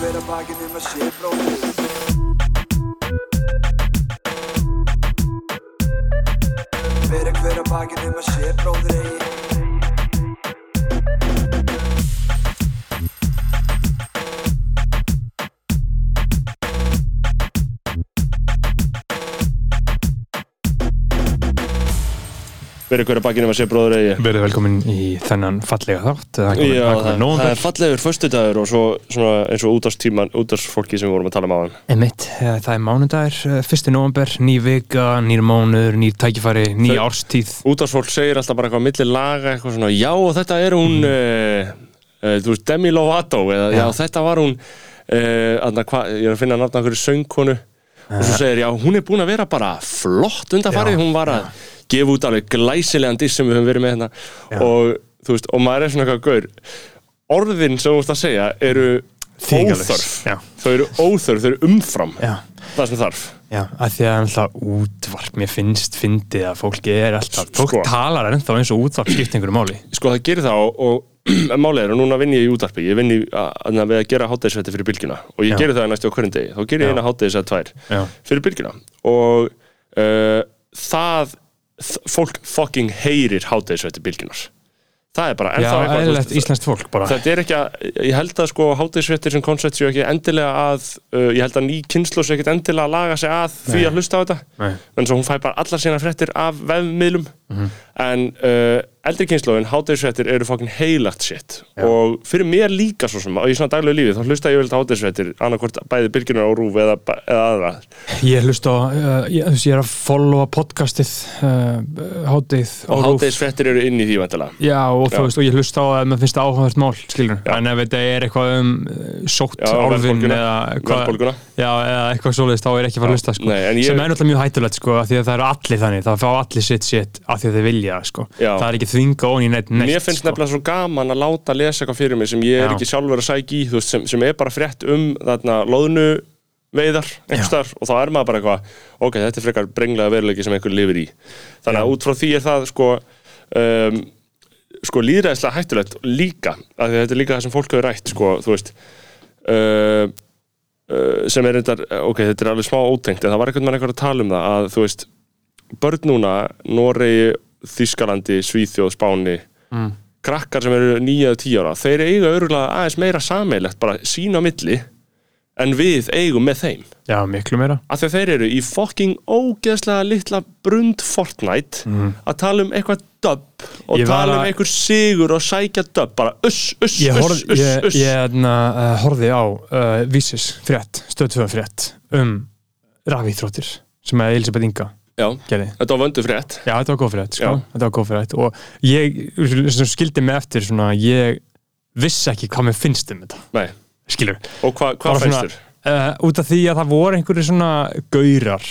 hver að bakinn um að sé bróðir Bera hver að bakinn um að sé bróðir verið hverja bakkinum að sé bróður eigi. Verið velkomin í þennan fallega þátt Já, það, komin það nóvember. er fallegur föstudagur og svo svona, eins og útastfólki sem við vorum að tala um aðan Emitt, það er mánudagur, eh, fyrsti nóvember, ný vika, nýr mánuður, nýr tækifæri, ný Þau- árstíð. Útastfólk segir alltaf bara eitthvað milli laga eitthvað svona, já og þetta er hún mm. uh, þú veist, Demi Lovato eða já, Já. þetta var hún uh, aðna, hva, ég er að finna nafna okkur söngkonu og svo segir, já, hún er búin að vera bara flott undanfarið, Já, hún var að gefa út alveg glæsilegan diss sem við höfum verið með hérna. Já. og þú veist, og maður er svona eitthvað gaur orðin sem þú veist að segja eru óþörf. Já. þau eru óþörf, þau eru umfram Já, það sem þarf. Já, að því að alltaf útvarp, mér finnst fyndið að fólki er alltaf, fólk Sko. talar ennþá eins og útvarp skipt einhverju máli. Sko það gerir það og, og málið er og núna vinn ég í útarpi ég vinn í að, að, að gera hátæðisvætti fyrir bylgjuna. Og ég gerir það næstu á hverjum degi. Þá gerir ég eina hátæðisvætt tvær Já, fyrir bylgjuna. Og uh, það fólk fucking heyrir hátæðisvætti bylgjunar það er bara já eitthvað, þú eðlilegt veist, íslenskt fólk bara. Þetta er ekki að, ég held að sko hátæðisvættir sem koncept séu ekki endilega að uh, ég held að ný kynslu séu ekki endilega að laga sig að því Nei. að hlusta á þetta. En svo hún fæ bara allar sína fréttir af vefmiðlum Mhm. en uh, eldri kynnslóðin, hátæðisfréttir eru fokkin heilagt shit. Já. og fyrir mér líka svo sem, í svona daglegu lífi þá hlusta ég vel hátæðisfréttir, annarkvort bæði byrginar á rúf eða, eða aðra. Ég hlust á, uh, ég, ég er að followa podcastið uh, hátið og hátæðisfréttir eru inn í því vantilega Já, og þú veist, og ég hlusta á að maður finnst það áhugavert mál, skilur Já. en ef þetta er eitthvað um uh, sótt álfin eða verðbólguna. Já, eða eitthvað svoleiðist, þá er ekki að fara að hlusta, sko. Nei, ég- sem er náttúrulega mjög hættulegt, sko, af því að það eru allir þannig. Það fá allir sitt sitt af því að þeir vilja, sko það er ekki þvinga ón í neitt, neitt Mér finnst sko. nefnilega svo gaman að láta lesa eitthvað fyrir mig sem ég er Já. ekki sjálfur að sækja í veist, sem, sem er bara frétt um þarna loðnu veiðar einhverstaðar og þá er maður bara eitthvað ok, þetta er frekar brenglega veruleiki sem einhver lifir í þannig að Já. út frá því er það sko um, sko líðræðislega hættulegt líka, af því að þetta er líka það sem fólk hefur rætt sko, þú veist uh, uh, sem er reyndar ok, þetta er alveg smá ótengt en það var einhvern veginn að tala um það að þú veist börn núna, Noregi Þískalandi, Svíþjóð, Spáni Mm. krakkar sem eru 9-10 ára þeir eiga örgulega aðeins meira sameilegt bara sín á milli en við eigum með þeim. Já, miklu meira. Af því að þeir eru í fucking ógeðslega litla brund Fortnite að tala um eitthvað dub og tala um að- einhver sigur og sækja dub bara uss, uss, Ég, uss, horf, uss, ég, uss. ég hérna, uh, horfði á uh, Vísis frétt, stöðtöða frétt um rafíþróttir sem að Elisabeth Inga Já, gerði þetta var vöndu frétt Já, þetta var góð frétt, sko. Já. Þetta var góð frétt og ég sem skildi mig eftir svona, ég vissi ekki hvað mér finnst um þetta, Nei. skilur. og hva, hvað svona- þér? Uh, út af því að það voru einhverju svona gaurar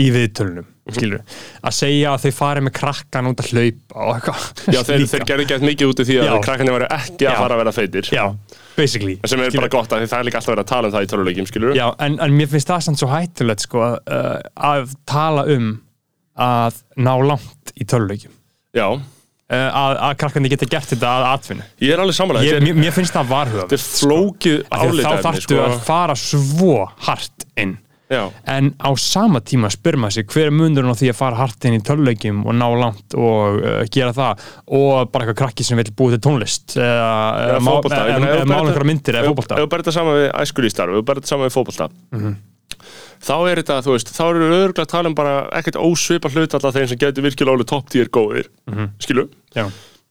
í viðtölunum, Mhm. skilur. Að segja að þau fari með krakkan út að hlaupa og eitthvað. Já, þeir, þeir gerðu gett mikið út í því að Já. krakkarnir varu ekki að fara að vera feitir Já, basically. sem er Skilur. bara gott að það er líka alltaf verið að tala um það í töluleikjum, skilur Já, en, en mér finnst það samt svo hættulegt, sko, að, uh, að tala um að ná langt í töluleikjum. Já, Uh, að, að krakkandi geta gert þetta að atvinnu. ég er alveg samanlega mér, mér finnst það varhuga. er- þetta er flókið Af að þarftu sko. Já, en á sama tíma spyr maður sig hver er munurinn á því að fara hart inn í töluleikjum og ná langt og uh, gera það? Og bara eitthvað krakki sem vil búið til tónlist eða Eða eða þú mála einhverja myndir eða ef þú bara þetta saman við æskulístarf, þú bara þetta saman við fótbolta Mhm. þá er þetta, þú veist, þá eru örgulega að tala um bara ekkert ósvipa hlut alltaf þeim sem getur virkilega alveg topp tíir góðir. Mhm. skilu, Já,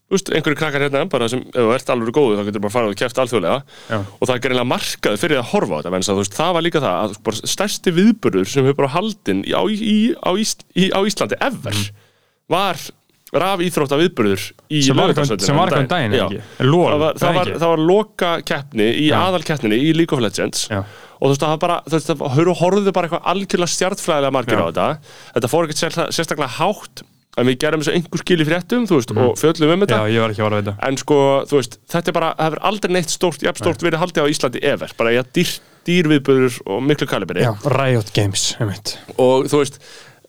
þú veist, einhverju krakkar hérna bara sem, ef þú ert alveg góður, þá getur bara farið og kæft alþjóðlega já, og það er greinlega markað fyrir að horfa á þetta menn, veist, það var líka það að bara stærsti viðburður sem hefur bara haldinn á, í, á, Ís, í, á Íslandi ever var raf íþrótta viðburður í Mhm. sem var var um daginn, ekki? Lól, það var, það, var, það var loka keppni í Já. aðal keppninni í League of Legends Já. og þú veist það bara, þú veist það horfðu bara eitthvað algjörlega stjartfræðilega margir Já. á þetta þetta fór ekkert sérstaklega hátt en við gerum þessu einhver skil í fréttum veist, og fjöllum um Mhm. já, þetta ég að þetta en sko, þú veist, þetta er bara það hefur aldrei neitt stórt, jafn stórt verið haldið á Íslandi ever, bara ég dýr, dýrviðbörður og miklu kalibri. Já, Riot Games, einmitt. Og þú veist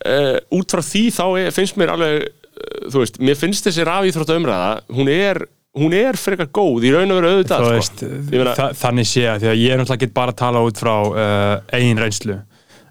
uh, út frá því þá er, finnst mér alveg uh, þú veist, mér finnst þessi rafíþrótta umræða hún er hún er frekar góð í raun og veru auðvitað sko. Ég þannig sé að því að ég er náttúrulega ekki bara að tala út frá uh, eigin reynslu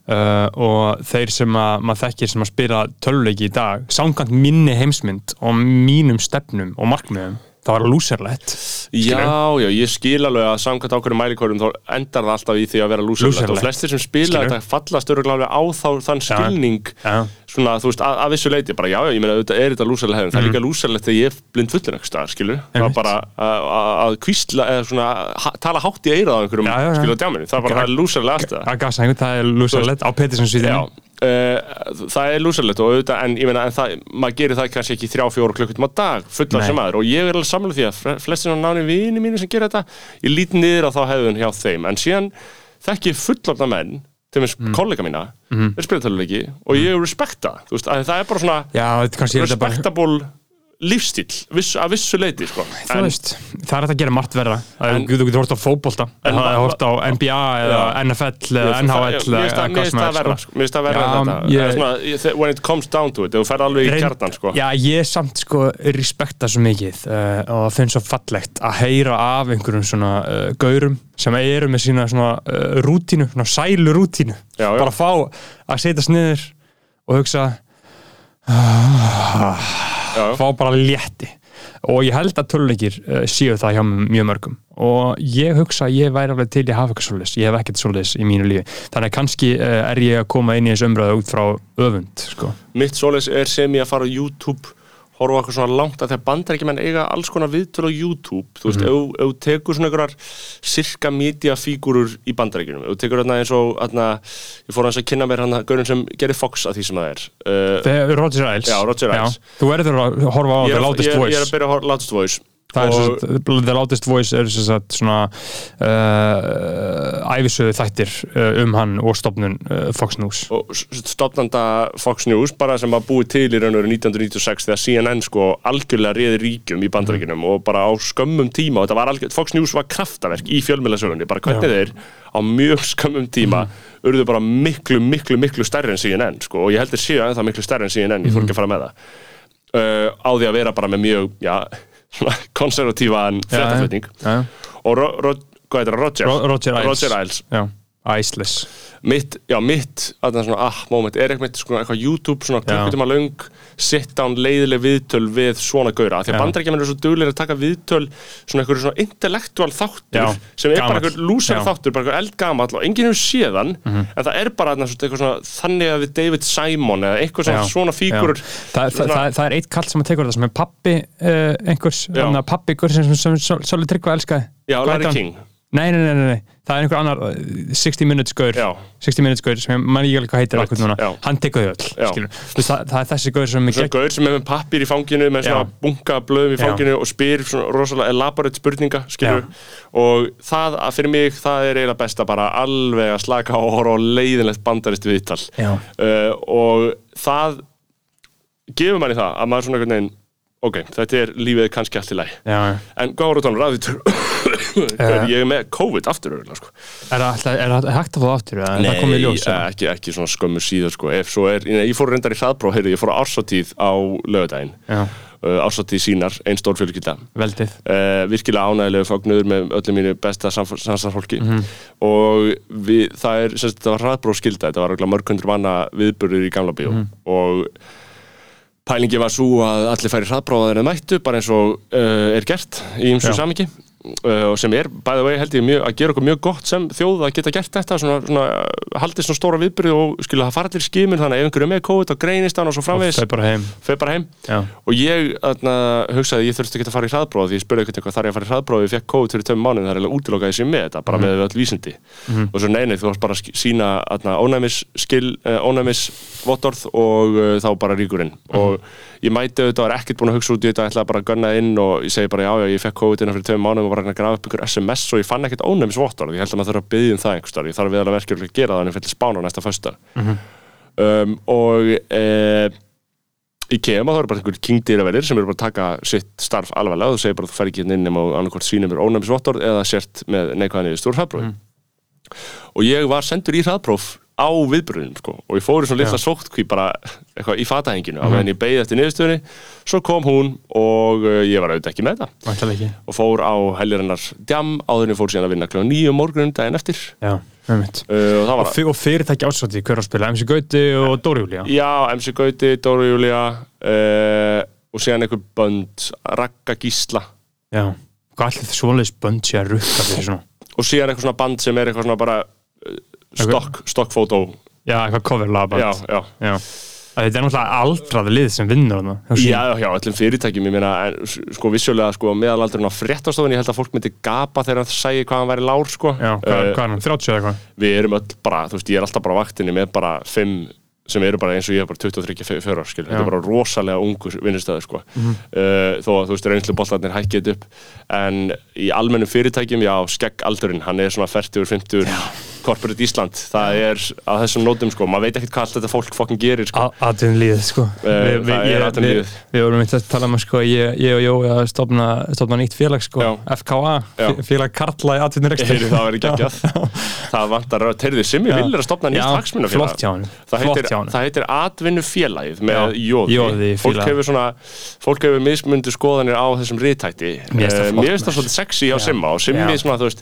uh, og þeir sem að maður þekkir sem að spila töluleiki í dag samkvæmt minni heimsmynd og mínum stefnum og markmiðum það var lúserlegt Já, já, ég skil alveg að samkvæmt ákveðum mælikórum þá endar það alltaf í því að vera lúserlegt. Og Lúserlegt. flestir sem spila þetta fallast öruglega á þá þann skilning. já. svona, þú veist, að, að vissu leiti bara, já, já, ég meina, auðvitað er þetta lúserlegt hefðin. Það er Mhm. líka lúserlegt þegar ég er blind fullin staðar, skilur, það er bara að, kvísla, eða svona ha, tala hátt í eirað á einhverjum, skilur, á djáminu það er bara, Ok. það. er er lúserlegt á uh, það er lúsalegt og auðvitað, en ég meina, en það, maður gerir það kannski ekki þrjá, fjóra klukkutum á dag, fullar Nei. sem aður og ég er alveg samlega því að fle- flestir á náni vini mínu sem gera þetta, ég lít niður á þá hefðun hjá þeim, en síðan þekki ég fullorna menn, til og með kollega mína, mm Mhm. -hmm. er spiltöluleiki og ég respekta, þú veist, að það er bara svona já, þetta þetta lífstíl, viss, að vissu leiti, sko. þú veist, það er hægt að gera margt verra En- þú getur hort á En- það er hort á NBA eða Já. NFL eða Já, NHL mér finnst það- er, verra, sko. mér finnst það Já, en þetta when it comes down to it, þú ferð alveg í kjarnan, sko Já, ég samt sko respekta svo mikið uh, og það finnst svo fallegt að heyra af einhverjum svona uh, gaurum sem eru með sína svona uh, rútínu, svona sælu rútínu Já, já. bara fá að setjast niður og hugsa Já, já. Fá bara létti. Og ég held að töluleikir uh, séu það hjá mjög mörgum. Og ég hugsa að ég væri alveg til að hafa eitthvað svoleiðis, ég hef ekkert svoleiðis í mínu lífi. Þannig að kannski uh, er ég að koma inn í þessu umræðu út frá öfund sko. mitt svoleiðis er sem ég að fara á YouTube horfa okkur svona langt að þegar bandarækjumenn eiga alls konar viðtölu á YouTube þú veist, ef þú- ef þú tekur svona einhverjar sirka media fígurur í bandarækjunum ef þú tekur þarna eins og þarna, ég fór hans að kynna mér hann gaurin sem gerir Fox að því sem það er uh, Roger Ailes Já, Roger Ailes. Þú verður að horfa á The Loudest er, ég er Voice. að byrja að horfa Loudest Voice Það er sagt, The Loudest Voice er svona uh, æfisöðu þættir uh, um hann og stopnun uh, Fox News. Og stopnanda Fox News bara sem var búið til í raun og veru 1996 þegar CNN sko algjörlega réði ríkjum í bandaríkinum og bara á skömmum tíma og þetta var algjör, Fox News var kraftaverk í fjölmjölasögunni, bara hvernig þeir á mjög skömmum tíma urðu bara miklu, miklu, miklu stærri en CNN sko og ég heldur séu að það miklu stærri en CNN ég fór ekki að fara með það. Uh, á því að vera bara með mjög, já svona konservatívan fréttaflutning. Og Roger? Ro- Roger Ailes Já, Ailes mitt, já mitt að svona, ah, moment, er eitthvað, svona, eitthvað YouTube svona klukkutíma löng sit down leiðileg viðtöl við svona gauðra því að Já. bandarækjuminn eru svo duglir að taka viðtöl svona einhverju svona intellektual þáttur Já, sem er bara gamall. einhver lúsar Já. þáttur, bara einhver eldgamall og enginn hefur séðan Mhm. en það er bara svona, eitthvað svona þannig að við David Simon eða eitthvað svona, svona fígurur Já. það, það, það, það er eitt kall sem að tekur þetta sem er pappi uh, einhvers, þannig að pappi einhvers sem, Sölvi Tryggva elskaði já, Larry? King Nei, nei, nei, nei, það er einhver annar uh, 60 minutes gaur Já. 60 minutes gaur sem ég man ekki alveg hvað heitir Right, núna, já. hann tekur þau öll Já. veist, það, það er þessi gaur sem er svona gegn gaur sem er með pappir í fanginu með svona Já. bunga blöðum í Já. fanginu og spyr svona rosalega elaborate spurninga og það að fyrir mig það er eiginlega best að bara alveg að slaka á og horfa á leiðinlegt bandarist viðtal Já. uh, og það gefur manni það að maður svona ok, þetta er lífið kannski allt í læg Já, já. en hvað voru tónur ræðitur ég er með COVID aftur sko. Er það það hægt að fá það aftur? það í ljós? eh, ekki, ekki svona skömmu síður sko. ef svo er, ég fór reyndar í hraðbróf heyrðu, ég fór á ársatíð á lögadaginn uh, ársatíð sínar, einn stór fjölskylda veldið uh, virkilega ánægilegu fagnuður með öllu mínu besta samstarfsfólki Mhm. og við, það er, sem sagt, þetta var hraðbrófskylda þetta var mörg hundur manna viðburður í gamla bíó Mhm. og pælingi var svo að allir færi hraðbrófaðir en mættu, bara eins og uh, er gert í ymsu Já. samingi og sem er, bæði vegi held ég mjög, að gera okkur mjög gott sem þjóð að geta gert þetta svona, svona, haldið svona stóra viðbyrði og skilja það fara allir skimun þannig að ef einhverju er með COVID og greinist hann og svo framvegis. Þau bara heim. Bara heim. Og ég atna, hugsaði að ég þurfti ekki að fara í hraðbróð því ég spurði eitthvað þar ég að fara í hraðbróð ég fekk COVID fyrir tömum mánuð það er eiginlega útilokaði sér með þetta bara með öll vísindi. Og svo neini þú varst bara að sína atna, ónæmis skil, uh, ónæmis vottorð og uh, þá bara ríkurinn og ég mæti auðvitað var ekkert búin að hugsa út í þetta ætlaði bara að gunna inn og ég segi bara já já ég fekk COVID og var að að grafa upp ykkur SMS og ég fann ekkert ónæmis vottorð ég held að maður þarf að byggja um það einhverstaðar ég þarf við alveg verkefnilega að gera það en ég fyrir spána næsta fösta um, og e, í KEMA þá eru bara einhver kingdýraverðir sem eru bara að taka sitt starf alvarlega. Og þú segir bara að þú fær ekki inn inn og annarkvort sínum er ónæmisvottorð eða sért með neikvæðan í stór hraðprófi og ég var sendur í hraðpróf á viðbröðum sko. og ég fór í svona litla sóttkví bara eitthvað í fatahenginu. Á meðan ég beigði eftir niðurstöðunni. Svo kom hún og uh, ég var auðvitað ekki með það ekki. Og fór á heljarinnar djam áður en ég fór síðan að vinna kl. 9 morgunum daginn eftir. Já, uh, og Og, fyr, og fyrirtæki ásvætti, hver á að spila? MC Gauti og Dóri Júlía? Já, MC Gauti, Dóra Júlía uh, og síðan einhver bönd Ragga Gísla. Já, hvað allir það svoleiðis bönd sé að rukka fyrir svona? Og síðan eitthvað svona band sem er eitthvað svona bara stokk, stokkfótó Já, eitthvað coverlaga band Já, já Já. Þetta er náttúrulega aldraði lið sem vinnur þarna. Já, já, öllum fyrirtækjum, ég meina, sko, vissulega, sko, meðalaldurinn á fréttastofun, ég held að fólk myndi gapa þegar það sæði hvað hann væri lár, sko. Já, hvað, Eh, hvað er hann, 30 eða eitthvað? Við erum öll bara, þú veist, ég er alltaf bara vaktinni með bara fimm sem eru bara eins og ég er bara 23 fjörar, skil. Þetta er bara rosalega ungur vinnustöður, sko. Mhm. uh, þó að, þú veist, reynslu boltarnir hækkið upp. En í almennum fyrirtækjum, já, skeggaldurinn, hann svona 40, 50, corporate Ísland. Það er á þessum nótum, sko. Maður veit ekkert hvað allt þetta fólk fokkin gerir, sko. Aðeins líðið, sko Eh, það er ég- atvinnulífið. Við vorum eitthvað að tala um að sko, ég, ég og Jói að stofna, stofna nýtt félag, sko Já. FKA, Já. félag Karla í Heyrðu, það verður geggjað. Það vantar að teyrðu sem ég Já. vil er að stopna nýtt hagsmunafélag. Það heitir, atvinnufélagið með jóði. Fólk hefur svona, fólk hefur mismundu skoðanir á þessum riðtætti. Mér finnst það maður. svolítið sexy á. Simma og Simmi svona, þú veist,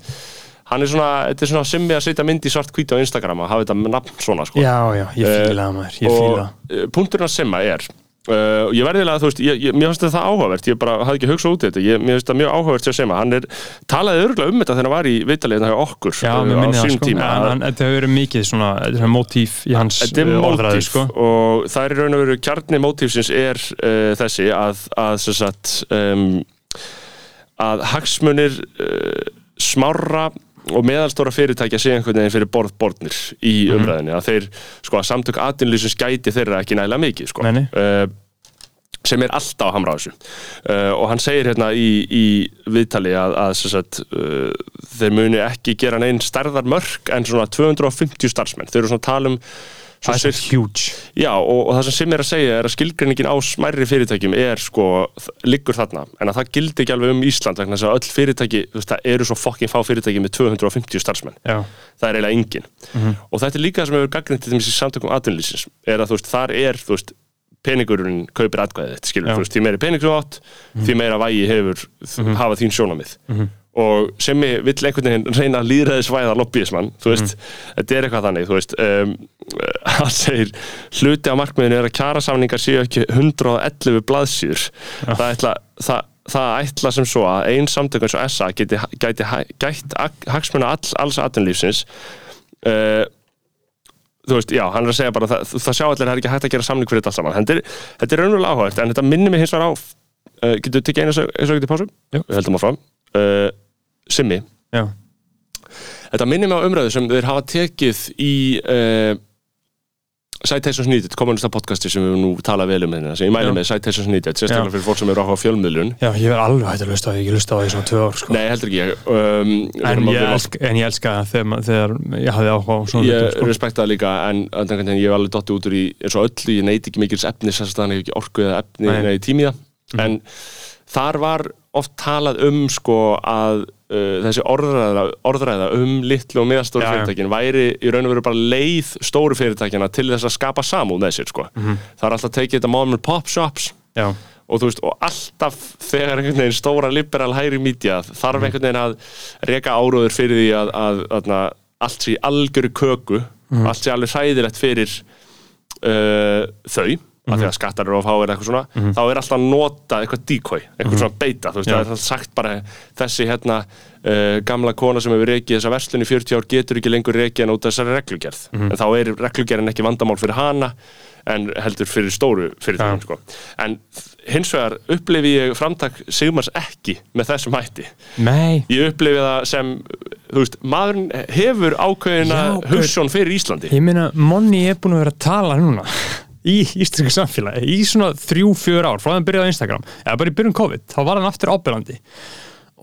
hann er svona, þetta er svona Simmi að setja mynd í svart hvíti á Instagram og hafa þetta nafn svona, sko. Já, já, ég Eh, fíla það maður, ég fíla og uh, punkturinn að Simma er uh, ég verðilega, þú veist, ég, ég, mér finnst þetta áhugavert ég bara hafði ekki hugsað út í þetta ég, mér finnst þetta mjög áhugavert sem Simma, hann er talaði örgulega um þetta þegar hann var í viðtaliðina hjá okkur Já, mér minni það, sko. þetta hefur verið mikið svona, þetta er mótíf í hans Þetta er uh, orðræðu, mótíf sko. og það er raun og og meðalstóra fyrirtækja sé einhvern veginn fyrir borð borðnir í Mhm. umræðinni að þeir, sko, að samtök atvinnlýsins gæti þeirra ekki nægilega mikið, sko. Uh, sem er alltaf að hamra á þessu uh, og hann segir hérna í, í viðtali að, að sagt, uh, þeir muni ekki gera neinn stærðar mörg en svona 250 starfsmenn þeir eru svona að tala um Það er huge. Já, og, og það sem Sim er að segja er að skilgreiningin á smærri fyrirtækjum er sko, liggur þarna, en að það gildi ekki alveg um Ísland þess að öll fyrirtæki, þú veist, það eru svo fokkin fá fyrirtæki með 250 starfsmenn. Já, það er eiginlega engin. Og þetta er líka það sem hefur gagnrýnt til í samtökum atvinnlýsins er að þú veist, þar er, þú veist peningurinn kaupir atkvæðið skilur, þú veist, því meiri pening þú átt, því meira vægi hefur hafa þín sjónamið og sem ég vill einhvern veginn reyna að líðræðisvæða lobbyismann, þú veist þetta er eitthvað þannig, þú veist um, hann segir, hluti af markmiðinu er að kjarasamningar séu ekki 111 blaðsýr það ætla það, það ætla sem svo að ein samtök eins og SA geti, gæti gætt ag- hagsmuna all, alls atvinnlífsins uh, þú veist, já, hann er að segja bara það, það sjá allir að það er ekki hægt að gera samning fyrir þetta allt saman. Þetta er, þetta er raunverulega áhugavert, en þetta minnir mig hins vegar á uh, getur þú tekið einu eins og ekki pásu? Jú. Við heldum áfram. Uh, Simmi, já, þetta minnir mig á umræðu sem þeir hafa tekið í uh, Citations Needed, kommunista podcasti sem við nú talað vel um hérna, sem ég mæli Já. með Citations Needed, sérstaklega fyrir fólk sem eru áhuga á fjölmiðlun já, ég verð alveg hægt að lusta á því, ég lusta á því svona tvö ár, sko Nei, heldur ekki ég um, En ég, elska, en ég elska þegar, þegar ég hafði áhuga á svona Ég sko. respekta það líka en en veginn ég hef alveg dottið út úr í eins og öllu, ég neyti ekki mikils hann hefur ekki orku eða efni Nei. nei. tími í það en þar var oft talað um sko að uh, þessi orðræða, orðræða um litlu og miðastóru já. fyrirtækin væri í raun og veru bara leið stóru fyrirtækina til þess að skapa samúð með sér sko. það er alltaf tekið þetta and pop shops Já, og þú veist, og alltaf þegar einhvern veginn stóra liberal hægri mídja þarf einhvern veginn að reka áróður fyrir því að, að, að, að allt sé algjöru köku allt sé alveg hræðilegt fyrir uh, þau af því að skattar eru of háir eitthvað svona þá er alltaf að nota eitthvað decoy eitthvað svona beita, þú veist, það er alltaf sagt bara þessi hérna uh, gamla kona sem hefur rekið þessa verslun í 40 ár getur ekki lengur rekið en út af þessari reglugerð. En þá er reglugerðin ekki vandamál fyrir hana en heldur fyrir stóru fyrirtækjum Já. sko. en hins vegar upplifi ég framtak Sigmars ekki með þessum hætti. Nei. Ég upplifi það sem þú veist, maðurinn hefur ákveðina hugssjón fyrir Íslandi. Ég meina, Monni er búin að vera að tala núna í íslenska samfélagi í svona þrjú, fjör ár frá þeim byrjaði á Instagram eða bara í byrjun COVID, þá var hann aftur ábyrjandi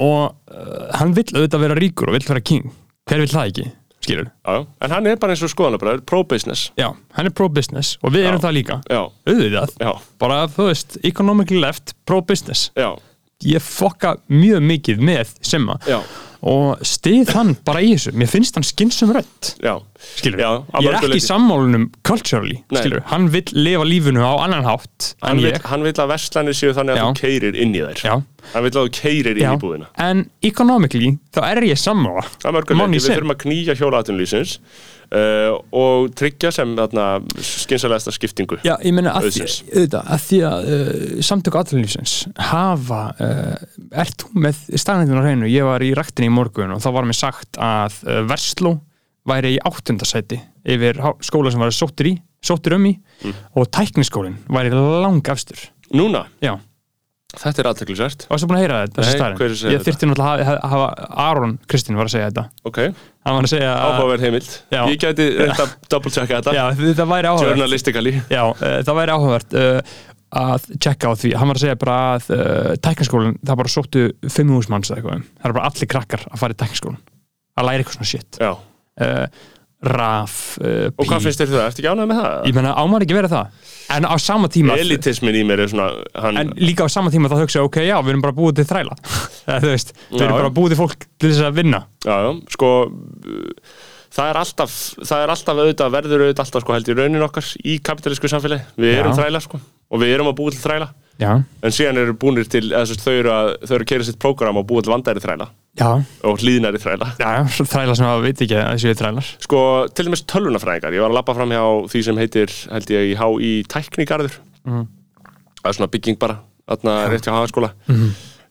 og uh, hann vill auðvitað vera ríkur og vill vera king. Hver vill það ekki, skilur já, já. en hann er bara eins og skoðanabræður, pro-business. Já, hann er pro-business og við erum það líka. Já, auðvitað, já, bara þú veist economically left, pro-business. Já, ég fokka mjög mikið með Simma. Já, og stið hann bara í þessu. Mér finnst hann skynsum rödd. Já, skilur að ég er ekki í sammálunum culturally, Nei. skilur hann vill lifa lífinu á annan hátt hann ég. hann vill að verslanir séu þannig að Já. þú keirir inn í þær. Já. hann vill að þú keirir inn í búðina. En economically þá er ég sammála Það er mörguleiti, Money við þurfum að knýja hjólaðunlýsins uh, og tryggja sem þarna skynsalegasta skiptingu Já, ég meina að að því að uh, samtöku aðlunlýfsins hafa, uh, ert þú með staðnættun á hreinu, ég var í raktinni í morgun og þá var mér sagt að uh, Versló væri í áttundasæti yfir skóla sem var sóttur í, sóttur um í Mm. og tækniskólinn væri lang afstur. Núna, Já, þetta er aðteklisvert varstu búin að heyra þetta, þessi að segja Ég þetta? þyrfti náttúrulega að hafa, Aron Kristinn var að segja þetta. Ok, Hann var að segja að, áhugaverð heimild Já. Ég gæti að double checka þetta já, þetta væri áhugavert. Journalistically Já, uh, það væri áhugavert uh, að checka á því, hann var að segja bara að uh, tæknaskólinn, það bara sóttu 5.000 manns eða eitthvað, um. það er bara allir krakkar að fara í tæknaskólinn, að læra eitthvað svona shit Já, raf, uh, og hvað finnst þér það? Ertu ekki ánægð með það? ég menna ámar ekki vera það? En á sama tíma Elitismin í mér er svona hann, en líka á sama tíma þá hugsa ég, ok, já, við erum bara búið til þræla. Þú veist, við Já, erum bara búið til fólk til þess að vinna. Já, já, sko það er alltaf, það er alltaf auðvitað, verður auðvitað alltaf sko held í raunin okkar í kapitalísku samfélagi, við erum Já. þræla sko og við erum að búa til þræla. Já, en síðan eru búinir til, þess, þau eru að að kera sitt prógram og búa til vandæri þræla já, og hlýðnari þræla. Já, þræla sem að veit ekki að þessu er þrælar. Sko, til dæmis tölvunafræðingar ég var að labba fram hjá því sem heitir held ég í HÍ tæknigarður. Mhm. það er svona bygging bara þarna rétt hjá hagaskóla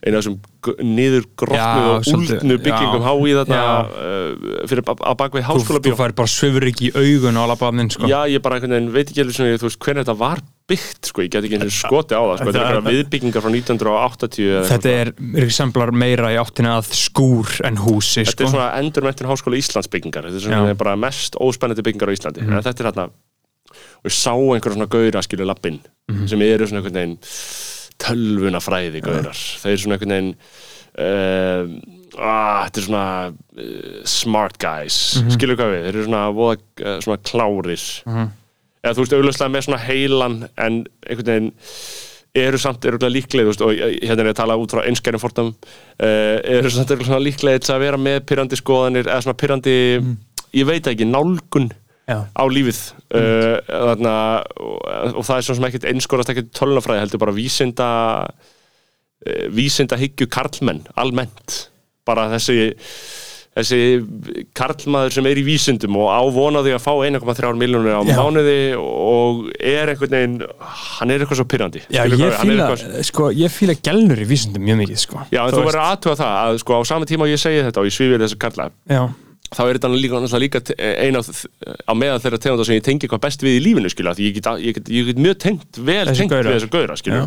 eina af þessum niður grotnu og úldnu byggingum. HÍ þarna uh, fyrir að, bakvið þú, háskóla þú fær bara svifur ekki í augun á labbaðnin sko. Já, ég bara einhvern veginn veit ekki alveg þú veist, hvernig þetta var byggt, sko, ég get ekki og skoti á það, sko, þetta er Þetta- einhverja viðbyggingar frá 1980 eða Þetta eitthvað. er eksemplar meira í áttina að skúr en húsi Þetta sko. er svona endurmentin háskóla Íslands byggingar, þetta er svona bara mest óspennandi byggingar á Íslandi, en þetta er hérna, og ég sá einhverja svona gauðra, skilur lappinn, Mhm. sem eru svona einhvern veginn tölvunafræði gauðrar, þeir eru svona einhvern veginn, uh, ah, þetta er svona uh, smart guys, Mhm. skilur hvað við, þeir eru svona, voða, uh, svona klárir, eða þú veist, augljóslega með svona heilan en einhvern veginn eru samt eru líklega, þú veist, og ég- hérna er ég að tala út frá einskærum fordum uh, eru samt eru líklega að vera með pyrrandi skoðanir eða svona pyrrandi, ég veit ekki, nálgun Já. á lífið. Uh, þarna, og, og það er svona sem ekkert einskorast ekkert tölunafræði heldur bara vísinda uh, vísinda hyggju karlmenn almennt, bara þessi þessi karlmaður sem er í vísindum og ávonaði að fá 1,3 miljónir á Já. mánuði og er einhvern veginn hann er eitthvað svo pyrrandi ég sko, ég fíla gælnur í vísindum mjög mikið sko. Já, en þú verður aðtuga það að sko á sama tíma og ég segi þetta og ég svífið þessu karla. Já, þá er þetta líka, líka te- ein af á meðal þeirra tegunda sem ég tengi hvað best við í lífinu skilja, því ég get, ég get, ég get mjög tengt vel Þessi tengt gaurar. við þessu gauðra skilja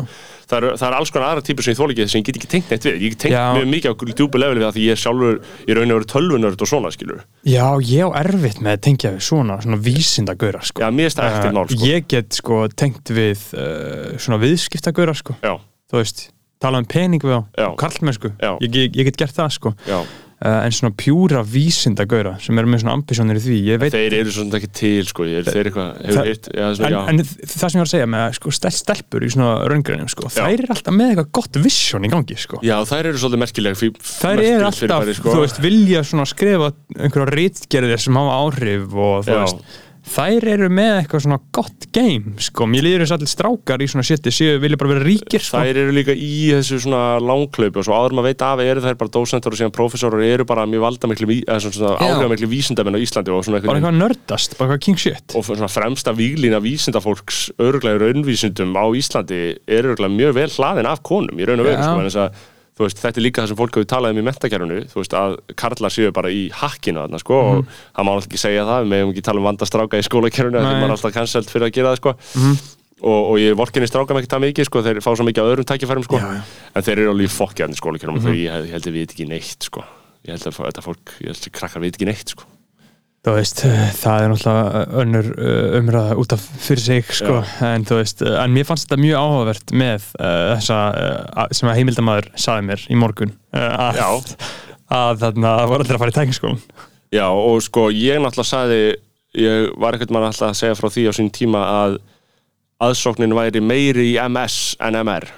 það er, það er alls konar aðra típur sem ég þóla ekki sem ég get ekki tengt neitt við, ég get tengt Já. mjög mikið á djúpu leveli við það því ég sjálfur í raun og veru tölvunörd og svona skilur já, ég á erfitt með að tengja við svona, svona vísindagaurar sko. Já, mér er það ekkert mál sko Ég get sko tengt við uh, svona viðskiptagaurar sko. Já, þú veist, tala um pening við á Já. karlmennsku, Já. ég, ég, ég get gert það sko. já, en svona pjúra vísindagaurar sem eru með svona ambisjónir í því veit þeir eru svona ekki til sko, er þeir eitthvað, Það- hitt já, svona, en, en það sem ég var að segja með sko, stel, stelpur í svona raungreinum sko, þær eru alltaf með eitthvað gott vision í gangi sko. já, þær eru svolítið merkileg fí, þær eru alltaf, fyrirbæri, sko. þú veist, vilja skrifa einhverja rítgerðir sem hafa áhrif og þú Já. veist þær eru með eitthvað svona gott game sko, mér líður þess allir strákar í svona shiti séu vilja bara vera ríkir sko. Þær eru líka í þessu svona langklaupi og svo áður maður veit af eru þær bara dósentar og síðan prófessorar eru bara mjög valda miklu, Já. áhrifamiklu vísindamenn á Íslandi og svona einhvern eitthvað nördast, bara eitthvað king shit og svona fremsta víglína vísindafólks örglega raunvísindum á Íslandi er örglega mjög vel hlaðin af konum í raun og Já. sko, veist, þetta er líka það sem fólk hefur talað um í veist, að karlar séu bara í hakkinu þarna, sko, og það má alltaf ekki segja það við meðum ekki tala um vandastráka í Nei. maður er alltaf cancelled fyrir að gera það, sko. Og, og ég vorkinni strákam ekki það mikið, sko, þeir fá svo mikið á öðrum tækifærum, sko, en þeir eru alveg í fokkjarni skólakerfinu og ég, held- að við veit ekki neitt, sko. Ég held að þetta fólk, ég held að krakkar veit ekki neitt, sko veist, eh, það er náttúrulega önnur uh, umræða út af fyrir sig sko, en veist, eh, en mér fannst þetta mjög áhugavert með uh, þessa uh, sem að heimildamæður saði mér í morgun uh, að, Já. að þarna voru allir að fara í tækniskólan Já, og sko ég náttúrulega sagði ég var ekkert mann alltaf að segja frá því á sín tíma að aðsóknin væri meiri í MS en MR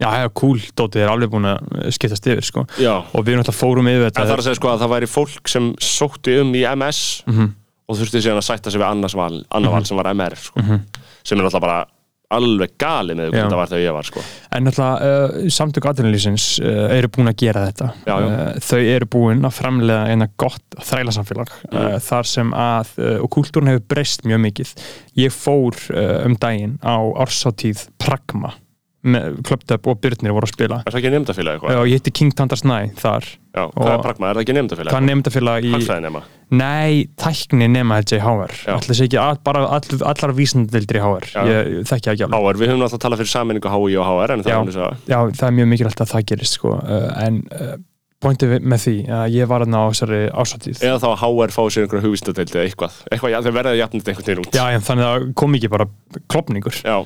já, já, cool, Dótið er alveg búin að skiptast yfir sko. Já, og við erum alltaf fórum yfir en það þetta er að segja sko að það væri fólk sem sótti um í MS Mhm. og þurfti síðan að sætta sig við annars val, annar val sem var MR sko. sem er alltaf bara alveg gali með Mhm. Hvað það var þegar ég var sko. En náttúrulega uh, samtök atvinnulísins uh, eru búin að gera þetta Já, já. Uh, þau eru búin að framlega eina gott þrælasamfélag uh, þar sem að og kúltúrun hefur breyst mjög mikið ég fór um daginn á ársáttíð Pragma Klöptöp og Byrnir voru að spila Er það ekki nefndafélag eitthvað? og ég hitti King Tandars Næ þar Já, hvað er Pragma? Er það ekki nefndafélag? hvað nefndafélag í Hagfræði nema? Nei, tækni nema held ég HR Já. Ætli sé ekki bara all, allar vísindildri í HR Já. ég, það ekki alveg HR, við höfum alltaf talað fyrir sammenningu HI og HR Já. er Já, það er mjög mikilvægt að það gerist sko. uh, en uh, pointið með því að ég var þarna á þessari ásáttíð eða þá að HR fá sér einhverja hugvísindadeildi eða eitthvað, eitthvað, já, þeir verða jafnit einhvern veginn út Já, en þannig að kom ekki bara klopningur Já,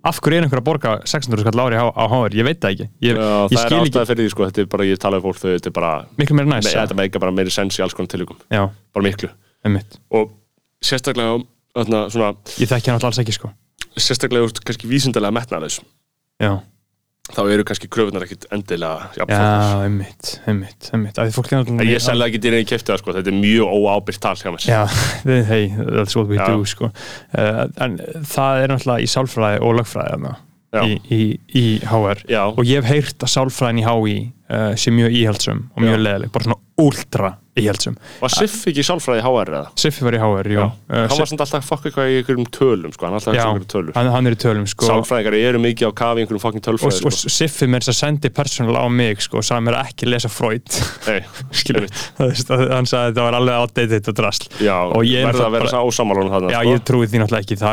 Af hverju er einhver að borga 600 skall ári á, HR? Ég veit það ekki. Ég, já ég það er ekki fyrir því sko, þetta er bara, ég tala um fólk þau, þetta er bara, miklu meira næs. me, þetta meika bara meiri sens í alls konar tilvíkum, Já, bara miklu. Einmitt. Og sérstaklega þarna, svona, Ég þekki hann alltaf alls ekki sko. sérstaklega úr kannski vísindalega metnaðlaus Já, þá eru kannski kröfunar ekkit endilega já einmitt, einmitt, einmitt. Ég selði ekki dýrinn í kefti það sko, þetta er mjög óábyrgt tal Já, hei, that's what we do sko. uh, En það er náttúrulega í sálfræði og Já. í, í, í HR Já. og ég hef heyrt að sálfræðin í HÍ uh, sé mjög íhaldsum og mjög leðileg bara svona ultra íhaldsum Var Siff ekki sálfræði HR eða? Siffi var í HR, jú Já. uh, Hann var samt alltaf að fokka eitthvað í einhverjum tölum sko, hann alltaf Já, ekki einhverjum tölur hann, hann er í tölum sko, Sálfræðingar eru mikið á kafi í einhverjum fokkin og, tölfræði og sko. Siffi mér þess að sendi persónulega á mig sko, og sagði mér að ekki lesa Freud. Nei, skilur að- hann sagði að þetta var alveg outdated og drasl. Já, og ég er verða að vera bara- bara... ósamála um þarna Já, sko. ég trúi því náttúrulega ekki, það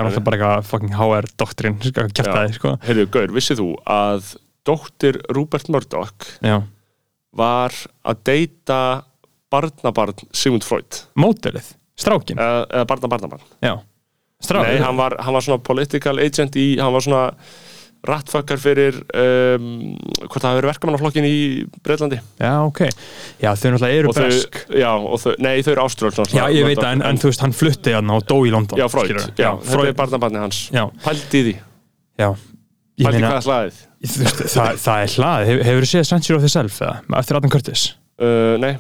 að að barnabarn Sigmund Freud. Mótelið, strákin eða, eða barnabarnabarn Já, strákin Nei, hann var, hann var svona political agent í, hann var svona rattfuckar fyrir um, hvort það hefur verkamannaflokkin í Breitlandi Já, ok, já þau náttúrulega eru bresk. já, og þau, nei þau eru áströld Já, ég veit það, en, en þú veist, hann flutti hann og dó í London Já, Freud, skilurðu. já, Freud, er barnabarni hans. Í því, já meina, hvað er hlaðið? Veist, það, það er hlað Hef, Hefur þú séð of the Self, eða? Eftir Adam Curtis? Uh, Nei,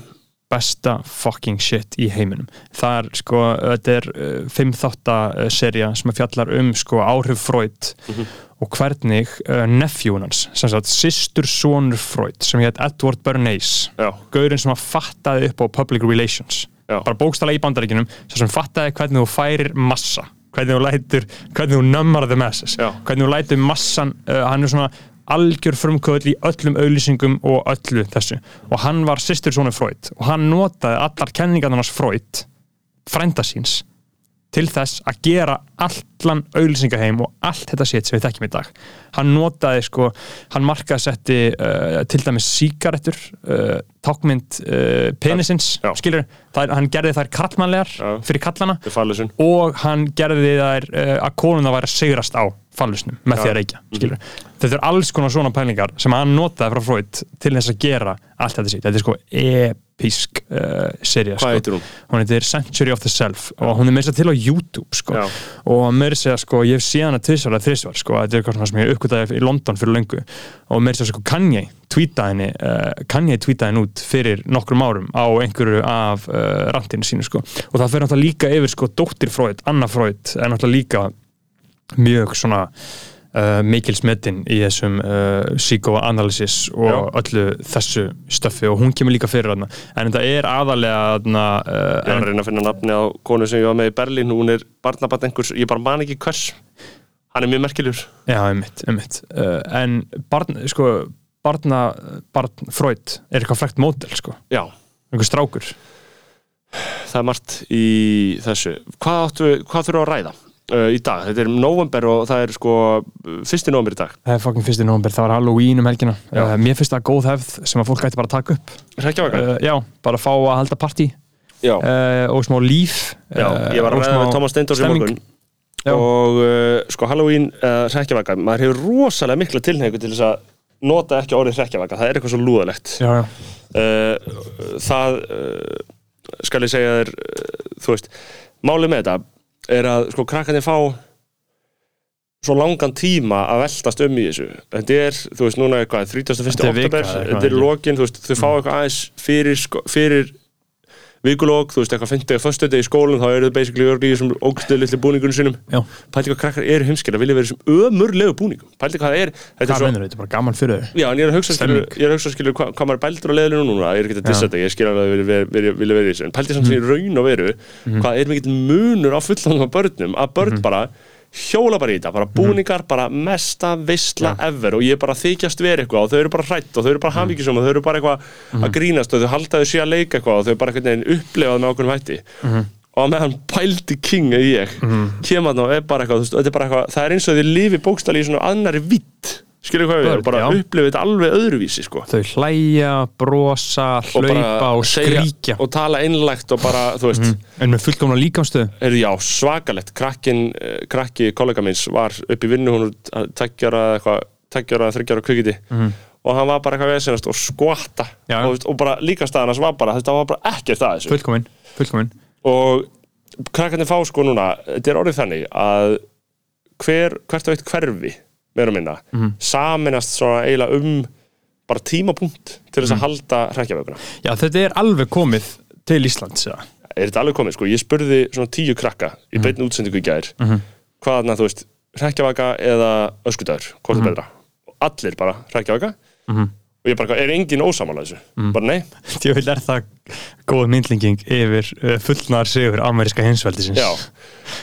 besta fucking shit í heiminum það er sko, þetta er uh, fimm þátta serja sem fjallar um sko áhrif Freud Mhm. og hvernig uh, nephew hans sem sagt, systur sonur Freud sem hétt Edward Bernays gaurinn sem að fattaði upp á public relations Já. bara bókstala í bandaríkinum sem fattaði hvernig þú færir massa hvernig þú lætur, hvernig þú nummar the masses Já. hvernig þú lætur massan uh, hann er svona algjör frumkvöld í öllum auðlýsingum og öllu þessu. Og hann var sýstur svona Freud. Og hann notaði allar kenningarnarnas Freud frænda síns til þess að gera allan auðlýsingaheim og allt þetta sétt sem við þekkjum í dag. Hann notaði sko, hann markaðsetti uh, til dæmis sígarettur uh, tákmynd uh, penisins, Já. skilur það, hann gerði þær kallmannlegar Já. fyrir kallana er og hann gerði þær að konuna væri að sigrast á fallusnum með því að reykja skilur. þetta er alls konar svona pælingar sem hann notaði frá Freud til þess að gera allt þetta sitt, þetta er sko episk uh, serja Hvað sko. hún? heitir Century of the Self og hún er með þess að til á YouTube sko. Og með þess að sko, ég hef séð hana tvisvar eða þrisvar, sko, þetta er eitthvað sem ég uppgötaði í London fyrir löngu og með þess að sko Kanye tweetaði uh, henni út fyrir nokkrum árum á einhverju af uh, rantinu sínu sko og það fyrir náttúrulega líka yfir sko dóttir Freud, Anna Freud er náttúrulega líka mjög svona uh, mikil smetinn í þessum uh, psychoanalysis og Já. öllu þessu stöffi og hún kemur líka fyrir hana en þetta er aðalega hana, Ég var uh, að reyna að finna nafni á konu sem ég var með í Berlín. Hún er barnabarn einhvers, ég bara man ekki hvers. Hann er mjög merkilegur. Já, einmitt, einmitt. Uh, en barn, sko barna, barn Freud er eitthvað frækt mótel sko, Já, einhver strákur. Það er margt í þessu. Hvað, áttu, hvað þurfum við að ræða uh, í dag? Þetta er november og það er sko fyrsti november í dag. Það er fucking fyrsti nómber, það var Halloween um helgina. Uh, mér finnst það góð hefð sem að fólk ætti bara að taka upp. Hrekkjavaka? uh, já, bara fá að halda partí. Og smá líf. Já, ég var að ræða með Thomas Steindors í morgun. Já. og sko Halloween hrekkjavaka, maður hefur rosalega mikla tilhengu til þess að nota ekki orðið hrekkjavaka, það er eitthvað svo lúðalegt. Já, já, það skal ég segja þér þú veist, málið með þetta er að sko krakkarnir fá svo langan tíma að veltast um í þessu þetta er, þú veist, núna er hvað 31. Þetta er vika oktober, eitthvað, þetta er lokin þú veist, þau fá eitthvað aðeins fyrir, sko, fyrir vikulók, þú veist, eitthvað 50 föstudegi í skólinn, þá eru þau basically örgli í þessum ógstuðu litli búningunum sínum. Já. pældi hvað krakkar eru heimskir að vilja vera í þessum ömurlegu búningum. Pældi hvað það er, Hvað svo mennur þetta? er bara gaman fyrir þau? Já, en ég er að hugsa, er að hugsa, skilur, hvað, hvað maður er bældur á leiðinu núna, ég er ekki að dissa þetta, ég skil alveg að vera, vilja vera í þessu, en pældi samt sem ég raun og veru, hvað er mikill munur á fullanum af börnum, að börn bara hjóla bara í þetta, bara búningar, bara mesta veistla ever og ég er bara þykjast vera eitthvað og þau eru bara hrætt og þau eru bara hafíkisum og þau eru bara eitthvað að grínast og þau halda þau sé að leika eitthvað og þau bara einhvern veginn upplifað með okkur hætti. Og að meðan pældi king eða ég kemur þarna og er bara eitthvað, veist, er bara eitthvað það er eins og þau lifi bókstali í svona annari vitt skilur hvað við, erum, bara upplifið þetta alveg öðruvísi sko. Þau hlæja, brosa, og hlaupa og segja- skríkja. og tala einlægt og bara, þú veist. En með fullkomna líkamstöðu er já, svakalegt. Krakkin, eh, krakki kollega minns var upp í vinnu hún tekjara eitthvað, tekjara þryggjara kvikiti og hann var bara eitthvað veðsynast og skvatta Já. og, veist, og bara líkastæðan hans var bara þetta var bara ekkert að þessu. Fullkomin, fullkomin og krakkarnir fá sko núna þetta er orðið þannig að hver, hvert og eitt hverfi meira og minna, saminast svona eiginlega um bara tímapunkt til þess að halda hrekkjavöguna Já, þetta er alveg komið til Íslands eða? er þetta alveg komið, sko, ég spurði svona tíu krakka í beinni útsendingu í gær hvað, na, þú veist, hrekkjavaka eða öskudagur, hvort er betra. Og allir bara hrekkjavaka. Og ég bara, er engin ósamála þessu? Bara nei, Ég vil er það góð myndlinging yfir uh, fullnar sigur ameríska hinsveldisins já.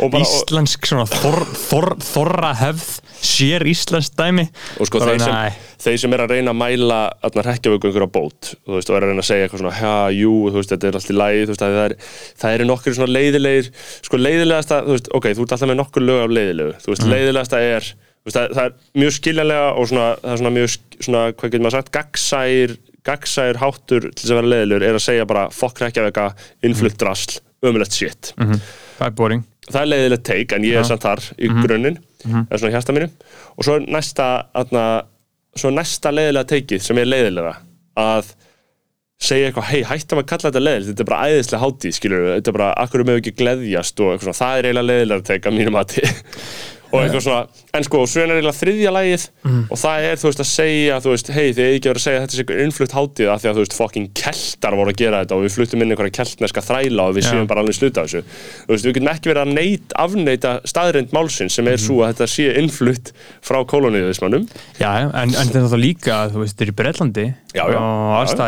Bara, Íslensk svona þor, þor, þorra hefð sér íslensk dæmi. Og sko, þeir sem, þeir sem er að reyna að mæla þarna hrekkjavöku einhverja bót þú veist, og er að reyna að segja eitthvað svona, já, jú, þú veist, þetta er allt í lagi, þú veist, að það er, eru nokkur svona leiðilegir, sko, leiðilegasta, þú veist, ok, þú ert alltaf með nokkur lög af leiðilegu, þú veist, leiðilegasta er, veist, það, það er mjög skiljanlega og svona, það er svona mjög, svona, hvað getur maður sagt, gaggsæir, gaggsæir háttur til þess að vera leiðilegur er að segja bara, fokk hrekkjavöka, innflutt drasl, ömulegt shit. Er boring. Það er leiðilegt teik en ég er samt þar í grunninn það er svona hjarta mínu. Og svo næsta, atna, svo næsta leiðilega teikið sem er leiðilega að segja eitthvað, hei, hættum að kalla þetta leiðilegt þetta er bara æðislega hátíð, skilur þetta er bara, akkur með ekki gleðjast og eitthvað það er eiginlega leiðilega að mínum mati og eitthvað svona, en sko, svo er eiginlega þriðja lagið og það er, þú veist, að segja þú veist, hei, þið eigi ekki verið að segja að þetta sé einhver innflutt hátíð af því að, þú veist, fokking keltar voru að gera þetta og við fluttum inn einhverja keltneska þræla og við séum bara alveg sluta þessu. Þú veist, við getum ekki verið að neit, afneita staðrind málsins sem er svo að þetta sé innflutt frá koloniðismannum Já, en, en þetta er líka, þú veist,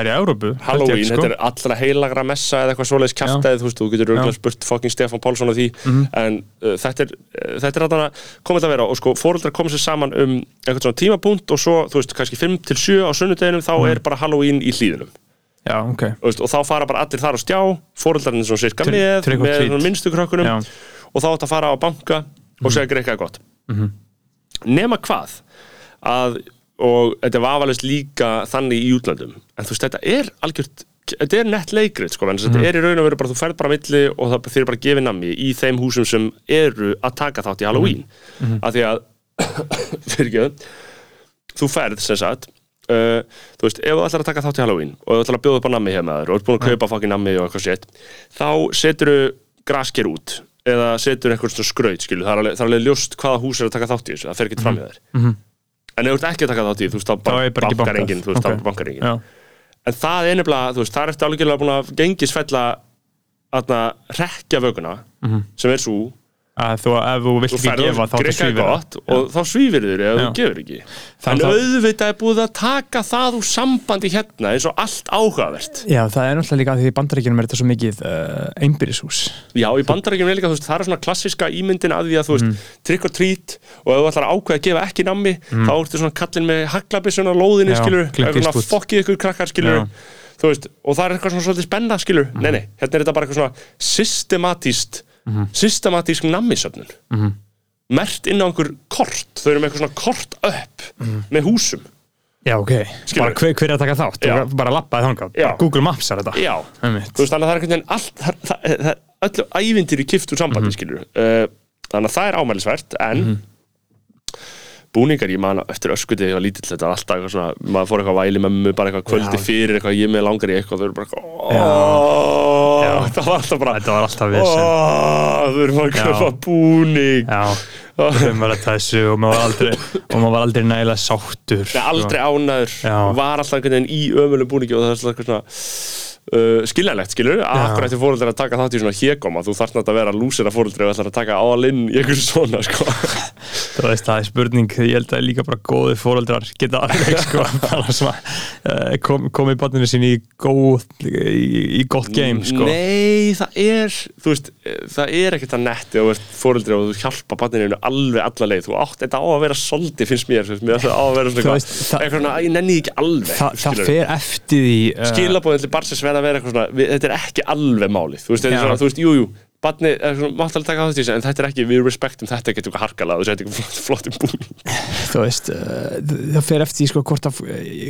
er í og Európu Halloween, sko. þetta er allra heilagra messa eða eitthvað svoleiðis kjaftaðið, þú þú getur Já. spurt fucking Stefán Pálsson af því. En uh, þetta er, uh, er að komið að vera og sko, fóreldrar komið sér saman um eitthvað svona tímapunkt og svo, þú veist, kannski 5 til 7 á sunnudeginum, þá er bara Halloween í hlýðunum Já, ok. Þú veist, og þá fara bara allir þar á stjá fóreldrarnir svona sirka Tri- með, með treat. svona minnstu krökkunum Já. og þá átt að fara á banka og segja greikkaði gott. Nema hvað? Að, og þetta var aðvalist líka þannig í útlöndum. En þú veist, þetta er algjört þetta er nett leikrið, sko, en þetta er í raun og veru bara þú ferð bara milli og það er bara gefið nammi í þeim húsum sem eru að taka þátt í Halloween. Af því að fyrir ekki þú ferð sem sagt uh, þú veist, ef þú ætlar að taka þátt í Halloween og þú ætlar að bjóða upp á hjá með þér og ert búin að kaupa fokkin nammi og eitthvað sétt þá setur þú grasker út eða setur eitthvað svona skraut skilu, það er alveg, það er alveg ljóst hvaða hús er að taka þátt í þessu. Það fer ekki fram hjá þér en ef þú ert ekki að taka þátt í þú veist, þá bankar enginn þú veist, þá bankar enginn. En það er nefnilega, þú veist, það er eftir alveg búin að gengisfella að rekja vöguna sem er svo að þú, ef þú vilt ekki gefa þá svífir það. gott og þá svífir þér ef þú gefur ekki. Það en er auðvitað er búið að taka það úr sambandi hérna eins og allt áhugavert. Já, það er náttúrulega líka að því í bandaríkjunum er þetta svo mikið uh, einbyrðishús já, í bandarækjum er líka, þú veist, það er svona klassiska ímyndin að því að, þú veist, Mhm. trick or treat og ef þú ætlar að ákveða að gefa ekki nammi þá ertu svona kallinn með haglabissun á lóðinni, Já, skilur, og það er eitthvað svona svolítið spenna, skilur Mhm. nei, nei, hérna er þetta bara eitthvað svona systematíst systematísk nammisöfnun. Mhm. mert inn á einhver kort. Þau eru með eitthvað svona kort upp Mhm. með húsum. Já, ok, Skilur. bara hver, hver er að taka þátt. Þú bara lappaði bara Google Maps er þetta. Já, þú veist, þannig að það er einhvern veginn allt, það, það, það, öllu ævindir í kift úr sambandi, skilur uh, þannig að það er ámælisvert en búningar, ég man eftir ég var lítill, þetta var alltaf eitthvað svona maður fór eitthvað að væli með mig bara eitthvað kvöldi Já. fyrir eitthvað, ég með langar í eitthvað þau eru bara eitthvað, það var alltaf bara Þetta var alltaf "Åh", þau eru bara að Já. köpa búning. Já, þau var að þessu og maður var aldrei, og maður var aldrei nægilega sáttur Nei, aldrei ánæður, Já. var alltaf einhvern veginn í ömulum búningi og það er alltaf eitthvað svona uh, skiljanlegt, skilur, að Já. akkur eftir fóreldrar að taka þátt í svona hégóma, þú þarf nátt að vera lúsir að fóreldri og ætlar að taka in í einhverju svona, sko. Það veist, það er spurning, ég held að líka bara góði fóreldrar geta alveg sko svona uh, kom, komið barninu sín í góð í, í gott game sko. Nei, það er, þú veist, eh, það er ekkert að netti og veist fóreldri og þú hjálpa barninu alveg alla leið, þú átt þetta á að vera soldi finnst mér, veist, mér það á að vera svona Eitthvað, eitthvað að vera eitthvað svona við, þetta er ekki alveg málið. Þú veist, þetta er svona, þú veist, jú, jú barni, er svona, mátt alveg taka á þetta en þetta er ekki, við respektum þetta ekki eitthvað harkalega þú setja eitthvað flott, flottum búning. Þú veist, uh, það fer eftir því sko hvort að y,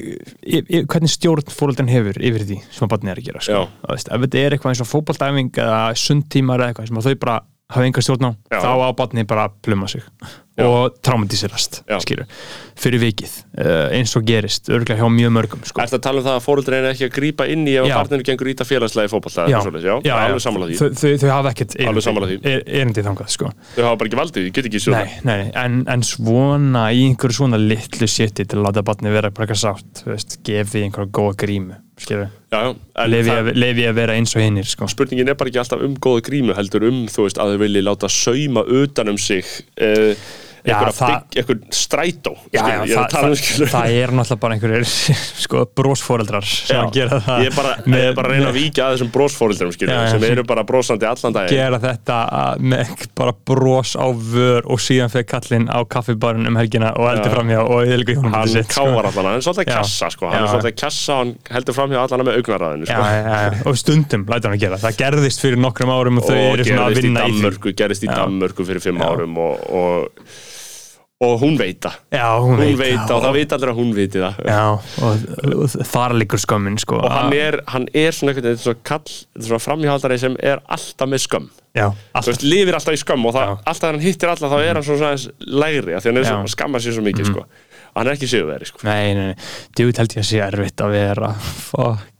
y, hvernig stjórn fóreldran hefur yfir því sem að barnið er að gera sko. Þú veist, ef þetta er eitthvað eins og fótboltæfing eða sundtímar eða eitthvað sem að þau bara hafa enga stjórn á, Já. þá á barnið bara að pluma sig Já. og traumatiserast Já. skilur, fyrir vikið uh, eins og gerist, örgulega hjá mjög mörgum sko. Ertu að tala um það að fóreldri er ekki að grípa inn í ef Já. barninu gengur íta félagslega í fótballta já, já, já, alveg sammála því þau, þau, þau hafa ekkert Alveg sammála því. er, erindi þangað sko. þau hafa bara ekki valdið, ég get ekki svo nei, nei, nei, en, en svona í einhverju svona litlu shiti til að láta barni vera bara eitthvað sátt, þú veist, gefi einhverja góða grímu, skilur lefi ég, að vera eins og hinnir sko. spurningin er bara ekki alltaf um góða grímu heldur um, þú veist, að þau vilji láta sauma utan um sig uh, Það- einhver strætó Já, já, ég að það, það, skilur það er náttúrulega bara einhverjir sko, brósfóreldrar sem Já, að gera það ég er bara, ég er bara að reyna að víkja að þessum já, sem eru bara brósandi allan dag gera þetta að- með bara brós á vör og síðan fyrir kallinn á kaffibarinn um helgina og Já. framhjá og eða hjónum hann sitt, sko. káar allan, hann er svolítið kassa sko. hann er svolítið kassa og hann heldur framhjá allan með augnaræðinu Já, sko. og stundum lætur hann að gera það gerðist fyrir nokkrum árum og þau eru svona að í vinna í því gerist í. Danmörku fyrir fimm árum og, og, hún veit það. Já, hún, hún veit það. og það veit allir að hún veit það. Já, og, og þar liggur skömmin sko. og hann er, hann er svona veginn svona kall, þetta er svona framhjaldari sem er alltaf með skömm. Já, alltaf veist, lifir alltaf í skömm og það, alltaf þegar hann hittir alla þá er hann svona lægri af því hann er skammar sér svo mikið sko. og hann er ekki sigurveri sko. Nei, nei, nei, djúið held ég að sé erfitt að vera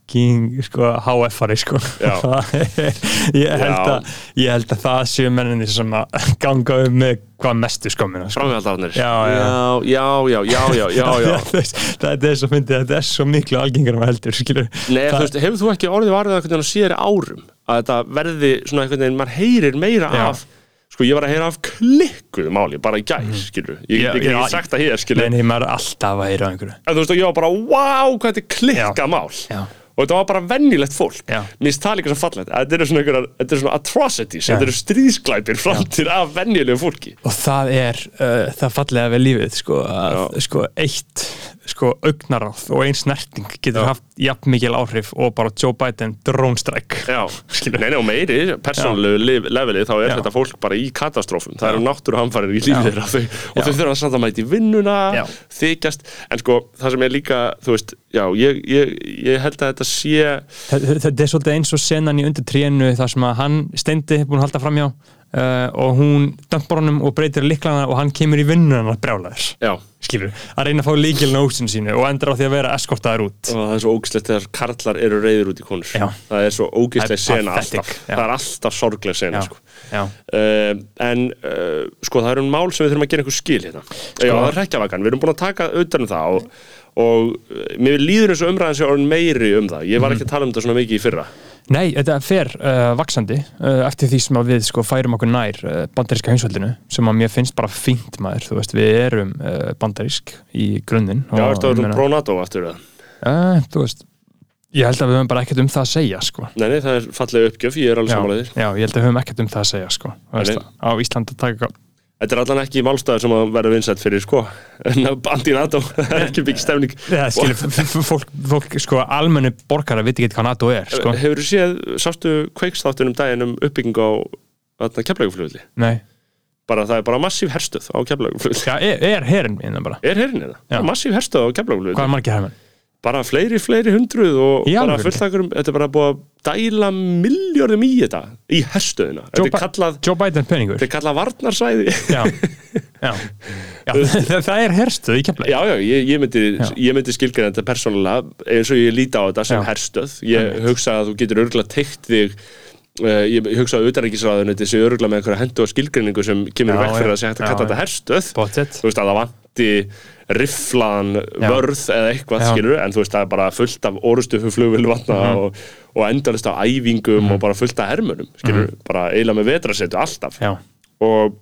fucking, sko, HF-ari, sko. Ég, að, ég held að það séu menninni sem að ganga um með hvað mestu skömmina, sko. Framhjaldarnir Já, já. já, já, já, já, já, Þetta er svo myndið, þetta er svo miklu algengar maður heldur, skilur Nei, þú veist, hefur þú ekki orðið varðið á síðari árum að þetta verði svona einhvern veginn, maður heyrir meira Já. af sko, ég var að heyra af klikkuðu máli bara í gær, skilur, ég Já, get ekki sagt það hér, skilur Nei, nei, maður er alltaf að heyra á einhverju. En þú veist, og ég var bara, wow, hvað þetta er klikkað mál. Já. Og þetta var bara venjulegt fólk. Mér finnst það líka svo fallegt, að þetta eru svona, eru svona atrocities, þetta eru stríðsklæpir framtir af venjulegu fólki. Og það er uh, það fallega við lífið sko, að, sko eitt sko augnaráð og einn snerting getur Já. haft jafn mikil áhrif og bara Joe Biden drónstræk. Og meiri, persónulegu leveli þá er Já. þetta fólk bara í katastrófum það eru náttúruhamfarir í lífið þeirra þau, og þau þurfa að samt að mæta í vinnuna þykjast, en sko það sem er líka, þú veist, já, ég, ég, ég held að þetta sé þetta þetta er svolítið eins og senan í undir trénu þar sem að hann steindi búin að halda framjá uh, og hún dömpar honum og breytir liklana og hann kemur í vinnuna brjálæður já, skilur, að reyna að fá líkilin á úsinu sínu og endur á því að vera eskortaður út. Og það er svo ógislegt þegar karlar eru reyður út í konur. Já. það er svo ógisleg sena alltaf. já. það er alltaf sorgleg sena, sko. Uh, en uh, sko það eru mál sem við þurfum að gera einhver skil hérna. Já, það er hrekkjavakan, við erum búin að taka utan um það og, og uh, mér líður eins og umræðan sé orðin meiri um það. Ég var ekki að tala um þetta svona mikið í fyrra Nei, þetta fer uh, vaksandi uh, eftir því sem við sko færum okkur nær uh, bandaríska heimsvöldinu sem að mér finnst bara fínt maður, þú veist, við erum uh, bandarísk í grunninn Já, ég vera meina- pro-NATO aftur það? uh, þú veist, ég held að við höfum bara ekkert um það að segja sko. Nei, nei, það er fallega uppgjöf, ég er alveg já, samanlegaðir já, ég held að við höfum ekkert um það að segja sko. Veist, á Íslandi að taka Þetta er allan ekki málstæður sem að verða vinsætt fyrir sko en anti-NATO, það er ekki mikið stefning ja, skilur, fólk, fólk sko, almennu borgara viti ekki hvað NATO er sko. Hefur þú séð, sástu kveiksþáttun um daginn um uppbygging á keflæguflugulli? Nei, Bara það er bara massíf herstöð á keflæguflugulli já, er, er herin minna bara Er herinn eða? Já. Massíf herstöð á keflæguflugulli Hvað er margir hermenn? Bara fleiri, fleiri hundruð og Í bara alvöru? fullt akkur um, þetta er bara búið að dæla miljörðum í þetta, í herstöðina þetta Joe, er Bi- kallað, Joe Biden peningur. Þetta er kallað varnarsvæði. Já, Já, já það, það er herstuð í kemla Já, já, ég, ég myndi, Já. myndi skilgreina þetta persónulega eins og ég líti á þetta sem Já. herstöð. Ég hugsa að þú getur örgulega teikt þig uh, ég hugsa utanrækisræðinu þetta sé örgulega með einhverja hendu og skilgreiningu sem kemur Já, vekk fyrir að sé hægt að kalla þetta herstöð. Þú veist að það vanti rifflaðan Já. vörð eða eitthvað skilur en þú veist það er bara fullt af orustufu flugvilvatna Mhm. og, og endalist af æfingum og bara fullt af hermunum skilur, bara eiginlega með vetrasetu alltaf. Já, og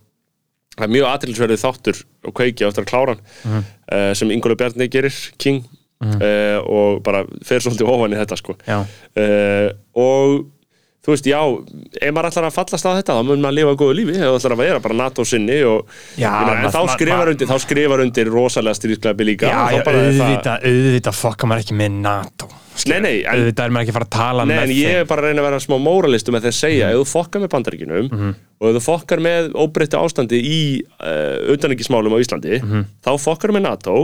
það er mjög aðtilsverðið þáttur og kveiki áttur að klára uh, sem Ingólu Bjarni gerir, King uh, og bara fer svolítið ofan í þetta sko. Og þú veist, já, ef maður ætlar að fallast á þetta þá mun maður lifa góðu lífi, ef þú ætlar að vera bara NATO sinni og Já, meina, en þá skrifar undir, þá skrifar undir rosalega styrklepi líka já, það- auðvitað, auðvitað fokkar maður ekki með NATO Nei, nei, en- Auðvitað er maður ekki að fara að tala Nei, með en ég er bara að reyna að vera smá móralistu með því að segja, ef þú fokkar með bandaríkinum og ef þú fokkar með óbreytti ástandi í uh, utanengismálum á Íslandi, þá fokkar með NATO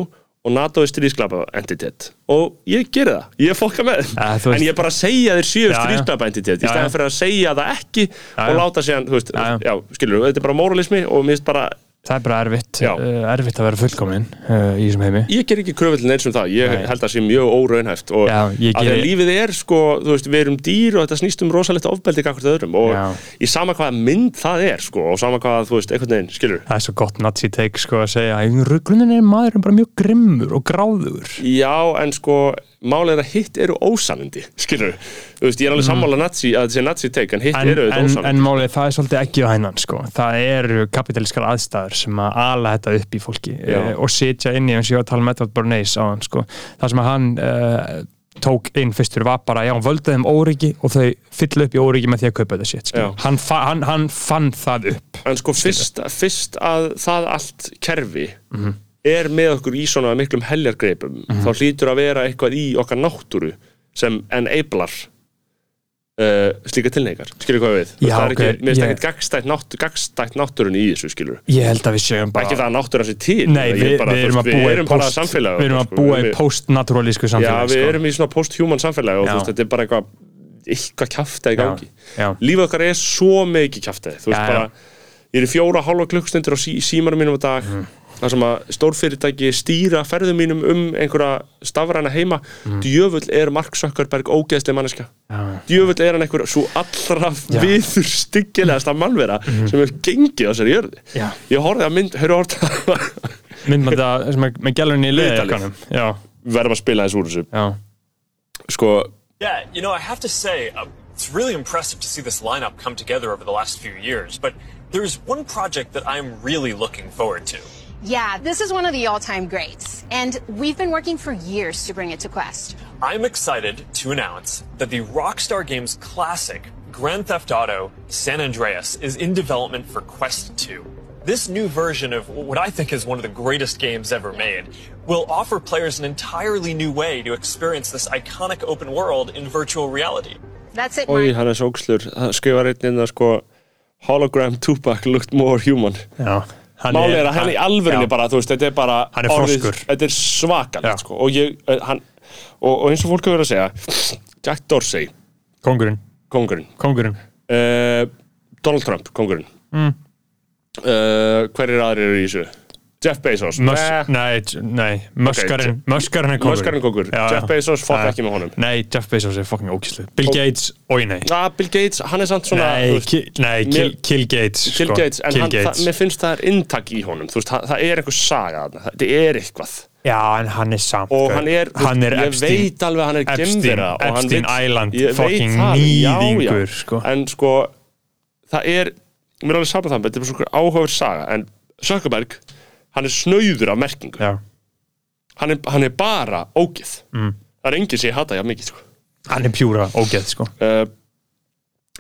og NATO er stríðsklapa entitet og ég geri það, ég fokka með. Ja, þú veist- en ég bara segja þér já. stríðsklapa entitet í stæðan fyrir að segja það ekki og láta þú já, skilur þetta er bara móralismi og mér finnst bara Það er bara erfitt, uh, erfitt að vera fullkominn uh, í þessum heimi. Ég ger ekki kröfullin eins og það, ég Nei. held að það sé mjög óraunhæft og Já, að því að geri- lífið er sko, þú veist, við erum dýr og þetta snýst um rosalegt ofbeldi gangvart öðrum og Já. í sama hvaða mynd það er sko, og sama hvaða, þú veist, einhvern veginn, skilur Það er svo gott nazi take sko að segja að rugglunin er maðurinn bara mjög grimmur og gráður Já, en sko, málið er að hitt eru ósannindi, skilur þú veist, ég er alveg sammála nazi, að sé nazi take en hitt Mm. En, eru auðvitað ósannindi en málið það er svolítið ekki á hænan sko. það eru kapitalískar aðstæður sem að ala þetta upp í fólki uh, og sitja inn í eins og ég var að tala með Edward Bernays á hann sko. það sem að hann uh, tók inn fyrstur var bara, já, hann völdaði um óryggi og þau fylla upp í óryggi með því að kaupa þetta shit sko. hann, fa hann, hann fann það upp En sko, fyrst, fyrst að það allt kerfi Mhm. Er með okkur í svona miklum heljargreipum þá hlýtur að vera eitthvað í okkar náttúru sem enablar uh, slíka tilneigar skilur hvað við? Já, það er ekki, ok, mér finnst ég- ekkert gagstætt, nátt, gagstætt náttúrunni í þessu skilur ég held að við séum bara ekki það að náttúran sé til Nei, við, bara, við erum að búa við erum bara post, samfélag við erum að sko, búa í post-naturalísku Já, samfélag við sko. erum í svona post-human samfélag og Já. veist, þetta er bara eitthvað eitthvað Já, gangi já. lífið okkar er svo mikið Já, bara, ég er í fjóra hálfa klukkstundir á sí, símarum mínum á dag Mhm. Þar sem að stórfyrirtæki stýra ferðum mínum um einhverja stafræna heima djöfull er Mark Zuckerberg ógeðslega manneska. Já. djöfull er hann einhver svo allra viður styggilegasta mannvera sem hefur gengið á sér jörði Mhm. Já. ég horfði að mynd, höfðu hort myndmænda sem er með gælunni í já, verðum að spila þess úr þessu já, sko, Yeah, you know, I have to say, uh, it's really impressive to see this lineup come together over the last few years, but there's one project that I'm really looking forward to. Yeah, this is one of the all time greats. And we've been working for years to bring it to Quest. I'm excited to announce that the Rockstar Games classic Grand Theft Auto San Andreas is in development for Quest 2. This new version of what I think is one of the greatest games ever made will offer players an entirely new way to experience this iconic open world in virtual reality. That's it, oi, Mark. hann er svo ógslur það skrifar einn inn að sko hologram Tupac looked more human já Hann Málið er að hann í alvörinni já. bara, þú veist, þetta er bara Hann er orðið- froskur. Þetta er svakalegt, sko og, ég, eh, hann, og, og eins og fólk hefur verið að segja Jack Dorsey, Kongurinn, kongurinn kongurinn uh, Donald Trump, kongurinn mm. uh, Hverjir aðrir eru í þessu? Jeff Bezos Mös, nei, nei, Möskarinn Möskarinn er kongurinn Möskarinn kongur. Jeff Bezos, fuck Ja. ekki með honum. Nei, Jeff Bezos er fucking ókýslu Bill Gates, oi nei ah, Bill Gates, hann er samt svona Nei, veist, ki, nei kill, mér- kill Gates Bill sko. Gates, en Kill hann, Gates. það, mér finnst það er inntak í honum þú veist, það, það er einhver saga þetta er eitthvað Já, en hann er samt og gaur. hann er, hann er ég Epstein, veit alveg hann er Epstein, gemvera og Epstein vill- Island það, já, nýðingur sko. en sko það er, mér er alveg saman það þetta er bara svona áhugaður saga en Zuckerberg, hann er snauður af merkingu. Hann er, hann er bara ógið mm. það er enginn sem ég hata já mikið sko. hann er pjúra ógeð sko. uh,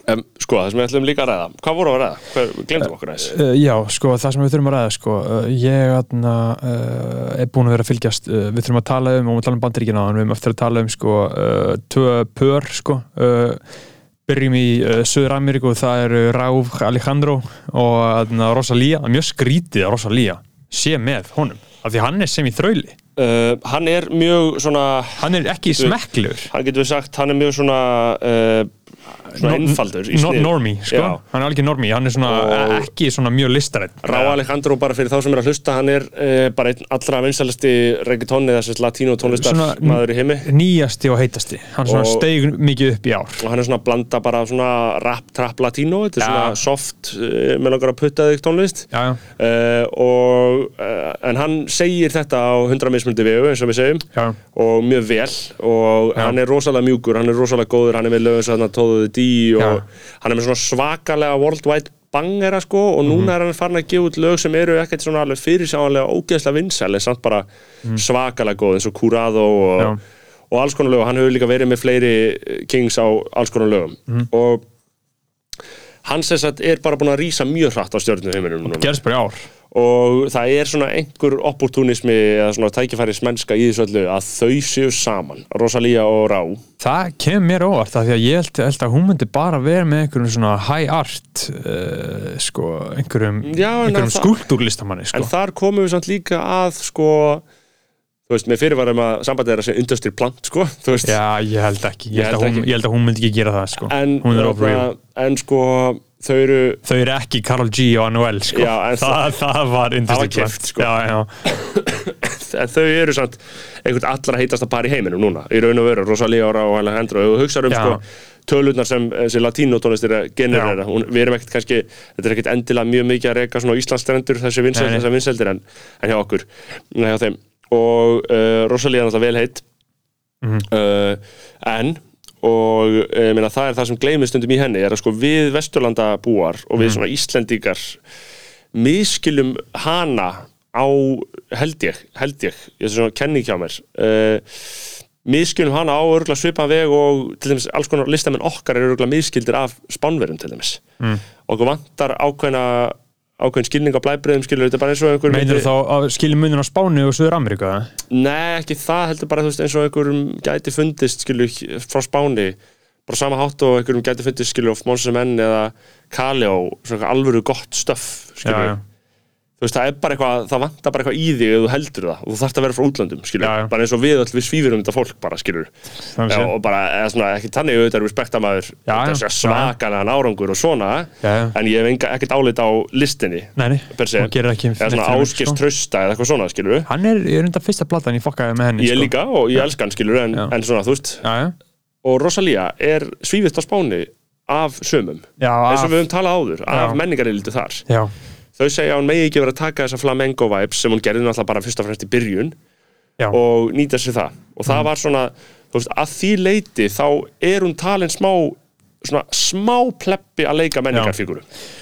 um, sko, það sem við ætlum líka að ræða. Hvað voru að ræða, Hver, glemdum okkur aðeins. Uh, já, sko, það sem við þurfum að ræða sko, uh, ég atna, uh, er búin að vera að fylgjast uh, við þurfum að tala um, og við tala um bandaríkina við erum eftir að tala um sko, uh, tvö pör sko, uh, byrjum í uh, Söður Ameríku það eru Raúf Alejandro og atna, Rosalía, mjög skrítið Rosalía sé með honum af því hann er sem í þrauli, uh, hann er mjög svona hann er ekki smekkljur hann getur við sagt, hann er mjög svona uh, svona einfaldur í snið. normie, sko, Já. hann er algjör normie hann er svona Og- ekki svona mjög listarætt Rá Alejandro bara fyrir þá sem er að hlusta hann er uh, bara einn allra vinsalasti reggaeton eða þessi latínó tónlistar Svona- maður í heimi. nýjasti og heitasti. Hann svona Og- steig mikið upp í ár. Og hann er svona að blanda bara svona rap, trap, latínó þetta er Já. svona soft, uh, með langar að putta þig tónlist. Já, já, uh, og uh, en hann segir þetta á 100 mismundi vegu eins og við segjum. Já, og mjög vel. Og hann er rosalega mjúkur, hann er rosalega góður hann er með lögum sem hann tóðuði dí og hann er með svona svakalega worldwide bangera sko og Mhm. núna er hann farin að gefa út lög sem eru ekkert svona alveg fyrirsjáanlega ógeðslega vinsæli samt bara svakalega góð eins og Curado og. Já. og alls konar lög, hann hefur líka verið með fleiri kings á alls konar lögum Mhm. og hann sem sagt er bara búin að rísa mjög hratt á stjórnum heiminum gerðs bara í ár og það er svona einhver opportunismi eða svona tækifæris mennska í þessu öllu að þau séu saman, Rosalía og Rá. Það kemur mér óvart af því að ég held, held að hún myndi bara vera með einhverjum svona high art uh, sko, einhverjum, en einhverjum skúltúrlistamanni sko. en þar komum við samt líka að sko, þú veist, með fyrirvarum að sambandið er að segja industry plant, sko þú veist, já, ég held ekki ég, Ég held held að hún, ég held að hún myndi ekki gera það sko. en, hún er þarna- en sko þau eru þau eru ekki Karol G og Anuel sko. Já, en það, það var industry var plant. sko. en þau eru samt einhvern allra heitasta par í heiminum núna í raun og veru, Rosalía og Rá og Alejandro og þú hugsaður um sko tölurnar sem þessi latínótónlistir generera, Já. hún, við erum ekkert kannski þetta er ekkert endilega mjög mikið að reyka svona Íslandsstrendur þessi vinsældir en, en hjá okkur, hjá og uh, Rosalía er náttúrulega vel heitt Mhm. uh, en og ég meina, það er það sem gleymið stundum í henni er að sko við Vesturlanda búar og við svona Íslendingar miskilum hana á held ég, held ég ég er svona kenning hjá mér uh, miskilum hana á örgulega svipan veg og til dæmis alls konar listamenn okkar eru örgulega miskildir af spánverum til dæmis mm. okkur vantar ákveðna ákveðin skilning á blæbreyðum skilur þetta bara eins og einhver meinir þá að skilja munin á Spáni og Suður Ameríku eða? Nei, ekki það heldur bara þú veist, eins og einhverjum gæti fundist skilur frá Spáni bara sama hátt og einhverjum gæti fundist skilur of Monsen Menn eða Kali og svona alvöru gott stöff skilur Já, já. Þú veist, það er bara eitthvað, það vantar bara eitthvað í þig ef þú heldur það. Og þú þarft að vera frá útlöndum skilur, Já, já. bara eins og við öll við svífur um þetta fólk bara skilur Já, og bara, eða svona, ekki tannig auðvitað er respekta maður Já, já. þessi svakalega árangur og svona en ég hef enga, ekkert álit á listinni Nei, nei, per se, hún gerir ekki eða svona áskist sko. trösta eða eitthvað svona skilur Hann er, ég er undar fyrsta platan ég fokkaði með henni ég sko. líka og ég elska hann skilur en, en svona þú veist. Og Rosalía er af sömum eins og við höfum talað áður, af menningarildu þar. Já, þau segja að hún megi ekki vera að taka þessa flamenco vibes sem hún gerði náttúrulega bara fyrst og fremst í byrjun já, og nýta sér það og Mm. það var svona, þú veist, að því leiti þá er hún talin smá svona smá pleppi að leika menningarfíguru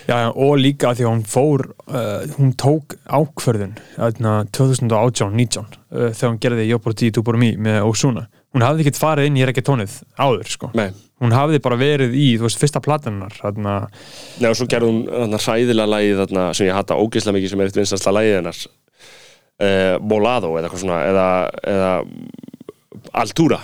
já, já, og líka því að hún fór uh, hún tók ákverðun þarna 2018-19 uh, þegar hún gerði Jóbor 10 Túbor Mí með Ósuna hún hafði ekkert farið inn í reggaetónið áður sko. Nei. Hún hafði bara verið í, þú veist, fyrsta platannar þarna, Nei, og svo gerði hún þarna hræðilega lagið þarna sem ég hata ógeðslega mikið sem er eitt vinstasta lagið hennar uh, Bolado eða eitthvað svona eða, eða Altura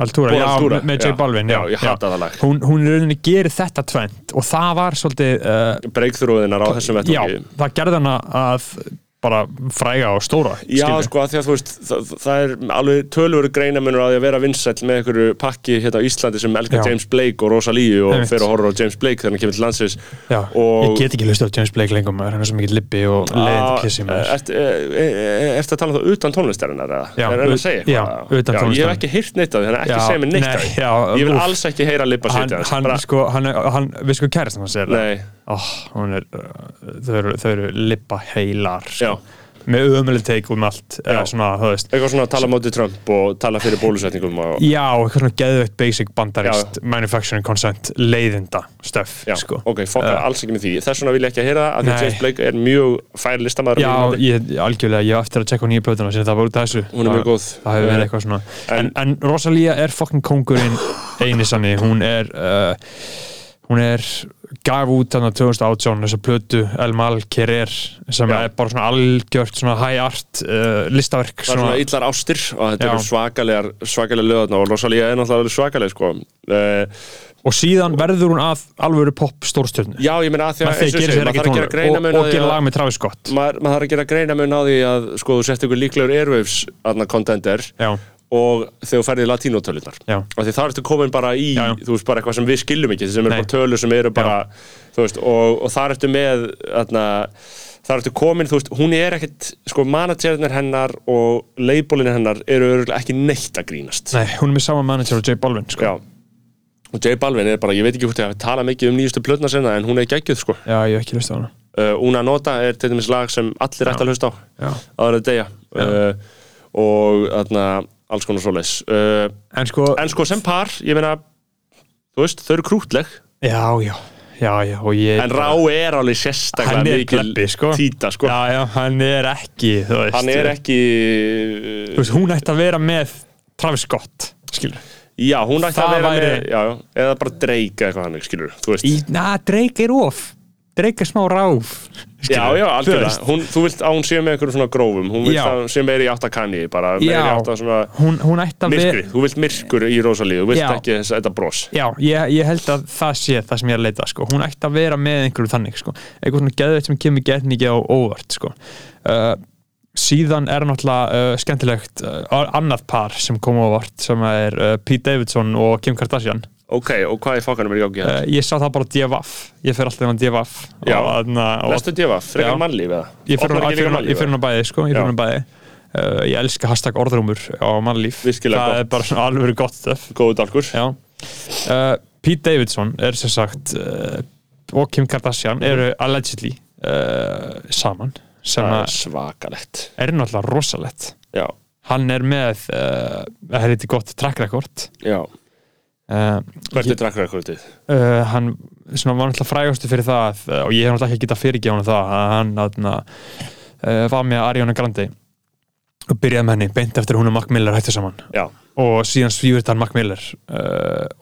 Altúra, já, Altúra, með- J já. Balvin Já, ég hata það lag. hún, hún í rauninni gerir þetta tvent og það var svolítið uh, breykþróðinar á þessum já, vettvangi það gerði hana að bara fræga og stóra Já, skilurðu. sko, að því að þú veist, það, það er alveg tölvöru greinamunur að því að vera vinsæll með einhverju pakki hérna á Íslandi sem elskar Já. James Blake og Rosalíu og Einmitt. fer að horfa á James Blake þegar hann kemur til landsins Já, og ég get ekki hlusta á James Blake lengur maður, hann er svo mikið lippi og leiðin kissi maður Ertu ert að tala um það utan tónlistarinnar eða? Já, er hann að segja já, utan Ég hef tónlistarinnar. ekki heyrt neitt af því, þannig að ekki segja mér neitt nei, af Ég vil alls ekki heyra Lippa hann, hann, sko, hann, hann, við sko kærist hann er, þau eru, þau eru lippa heilar Já. með ömuleg teik um allt eða Já. svona, þú veist. Eitthvað svona að tala móti Trump og tala fyrir bólusetningum og Já, eitthvað svona geðveitt basic bandarist manufacturing consent leiðinda stöf, Já, sko. ok, fokka Uh, alls ekki með því. Þess vegna vil ég ekki að heyra það, af því að. James Blake er mjög fær listamæður Já, ég, algjörlega, ég eftir að tjekka nýja plötuna sem það var út af þessu. Hún er mjög Það- góð. Það hefur verið eitthvað svona. En, En- en Rosalía er fokkin kongurinn eini sannig, hún er uh, hún er gaf út þannig 2018 þessa plötu El Mal Querer sem Já. er bara svona algjört svona high art uh, listaverk Það er svona illar ástir og þetta Já. eru svakalegar svakalega löðna og Rosalía er náttúrulega svakaleg sko. uh, og síðan verður hún að alvöru pop stórstjörnu Já, ég meina að því að að og maður þarf að gera greina og, mun og því gera að- lag með Travis Scott maður, þarf að gera greina mun á því að sko þú sett ykkur líklegur Airwaves aðna contender Já, og þegar þú ferði í latínotölunar og því þar ertu komin bara í Já, já. þú veist bara eitthvað sem við skiljum ekki sem Nei. bara tölur sem eru bara veist, og, og þar ertu með þarna, þar ertu komin, þú veist, hún er ekkit sko managerinn hennar og labelin hennar eru örugglega ekki neitt að grínast Nei, hún er með sama manager og J Balvin sko. Já. og J Balvin er bara, ég veit ekki hvort ég hafi talað mikið um nýjustu plötna sinna en hún er geggjuð sko Já, ég hef ekki hlust á hana uh, Una Nota er til dæmis lag sem allir ætti að hlusta á Já. áður að deyja uh, og þarna alls konar svoleiðis. Uh, En sko, en sko sem par, ég meina þú veist, þau eru krútleg já, já Já, já, ég en Rá er alveg sérstaklega mikil sko. títa sko. Já, já, hann er ekki, þú veist hann er ekki Þú veist, hún ætti að vera með Travis Scott, skilur já, hún ætti að vera væri- með já, eða bara dreika eitthvað hann, skilur þú veist. Í, na, Drake er of Er smá ráf Já, já, algjörlega, hún, þú vilt að hún sé með einhverjum svona grófum, hún vilt að hún sé meira í átt að kanni, bara í átt að svona Hún, hún að myrkri, þú vilt myrkur í Rosalíu, þú vilt Já. ekki þess, þetta bros. Já, ég, ég held að það sé það sem ég er að leita sko. Hún ætti að vera með einhverju þannig sko. Eitthvað svona geðveitt sem kemur gett mikið á óvart sko. uh, Síðan er náttúrulega uh, skemmtilegt uh, annað par sem kom á óvart sem er uh, Pete Davidson og Kim Kardashian Ok, og hvað er fokkanum er í gangi uh, hérna? Ég sá það bara DFF Ég fer alltaf á DFF Já. Lestu djöfa, frekar Já. mannlíf eða? Ég á mannlíf, bæði sko. Ég hún á bæði uh, Ég elska hashtag orðrúmur á mannlíf Virkilega Það gott. er bara svona alveg gott eða? Góðu dálkur Já uh, Pete Davidson er sem sagt uh, og Kim Kardashian eru allegedly saman Það er svakalett er náttúrulega rosalett Já, hann er með það eitthvað gott track record já, uh, hvert er drakkræðkvöldið? uh, hann svona, var náttúrulega frægastu fyrir það uh, og ég hef náttúrulega ekki getað fyrirgefa hann það að hann atna, uh, var með Ariana Grande og byrjaði með henni beint eftir að hún og Mac Miller hættu saman. Já, og síðan svífurt hann Mac Miller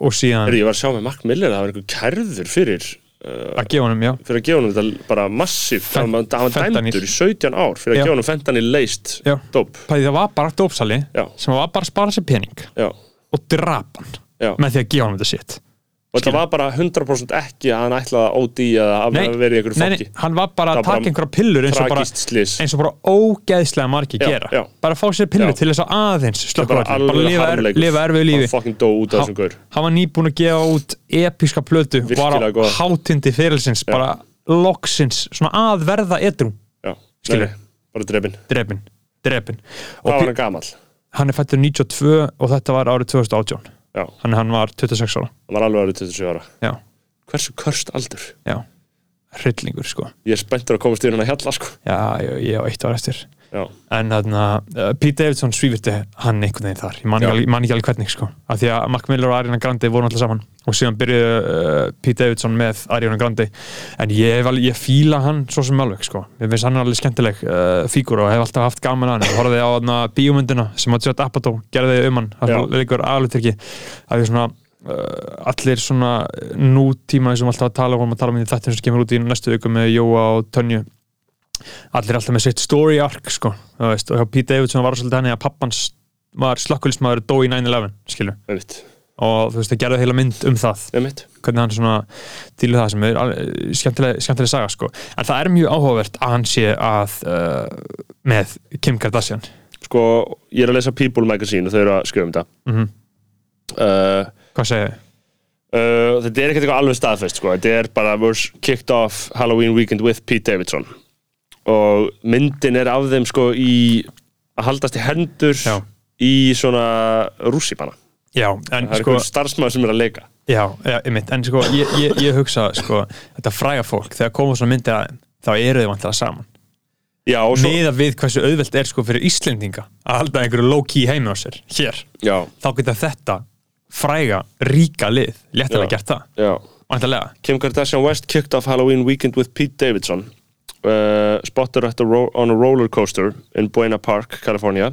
og síðan er ég var að sjá með Mark Miller það var einhver kærður fyrir að gefa honum, já. fyrir að gefa honum þetta bara massíf Fen- hann var hann dæmdur í 17 ár fyrir að Já. gefa honum fentanil leist Já. dóp það var bara dópsali sem var bara að spara sér pening Já, og drapa hann já. með því að gefa hann þetta shit. Og þetta var bara 100% ekki að hann ætlaði að eða að nei, vera í einhverju nei, nei, hann var bara að taka einhverja pillur eins og bara, eins og bara ógeðslega margir Já, gera. já. bara að fá sér pillur til þess að aðeins slökka bara bara lifa, er, lifa erfið lífi. hann var nýbúin að gefa út episka plötu var á hátindi fyrirlsins bara loksins, svona að verða edru Já, Skilur. bara drefin var Pi- hann er fættur 92 og þetta var árið 2018 Já, hann, hann var 26 ára. Hann var alveg árið 27 ára. Já, Hversu körst aldur? já, hryllingur sko. Ég er spenntur að komast yfir hann að hjalla sko. Já, ég, ég á eitt ár eftir Já, En þarna, uh, Pete Davidson svífirti hann einhvern veginn þar, ég man ekki, man ekki alveg hvernig sko, af því að Mac Miller og Ariana Grande voru alltaf saman. Og síðan byrjuði uh, Pete Davidson með Ariana Grande. En ég, alveg, ég fíla hann svo sem alveg sko, ég finnst hann alveg skemmtileg uh, fígur og hef alltaf haft gaman að hann. Ég horfði á þarna bíómyndina sem að Judd Apatow gerði um hann, það er leikur aðluturki að því svona allir svona nútíma sem alltaf tala um, að tala um þetta sem kemur út í næstu viku með Jóa og Tönju allir alltaf með sitt story arc sko, þú veist, og Pete Davidson var svolítið henni að pappans var slökkulismæður dó í 9-11, skilur og þú veist, það gerði heila mynd um það. Einmitt. Hvernig hann svona til það sem er alveg- skemmtileg, skemmtileg saga sko. En það er mjög áhugavert að hann sé að uh, með Kim Kardashian. Sko, ég er að lesa People magazine og þau eru að skrifa um þetta. Mhm. uh, hvað segir þið? uh, Þetta er ekkert eitthvað alveg staðfest sko. Þetta er bara was kicked off Halloween weekend with Pete Davidson og myndin er af þeim sko í að haldast í hendur Já. í svona rússipanna Já, en Það er sko, einhver starfsmæður sem er að leika. Já, einmitt, en sko ég, ég, ég hugsa, sko, þetta fræga fólk þegar koma svona myndir að þeim, þá eru þau vantilega saman. Já, og svo miða við hversu auðvelt er sko fyrir Íslendinga að halda einhverju low-key heimi á sér hér, Já, þá geta þetta fræga, ríka lið léttilega Já. gert það, já. Vantilega Kim Kardashian West kicked off Halloween weekend with Pete Davidson uh, spotted at a on a roller coaster in Buena Park, California.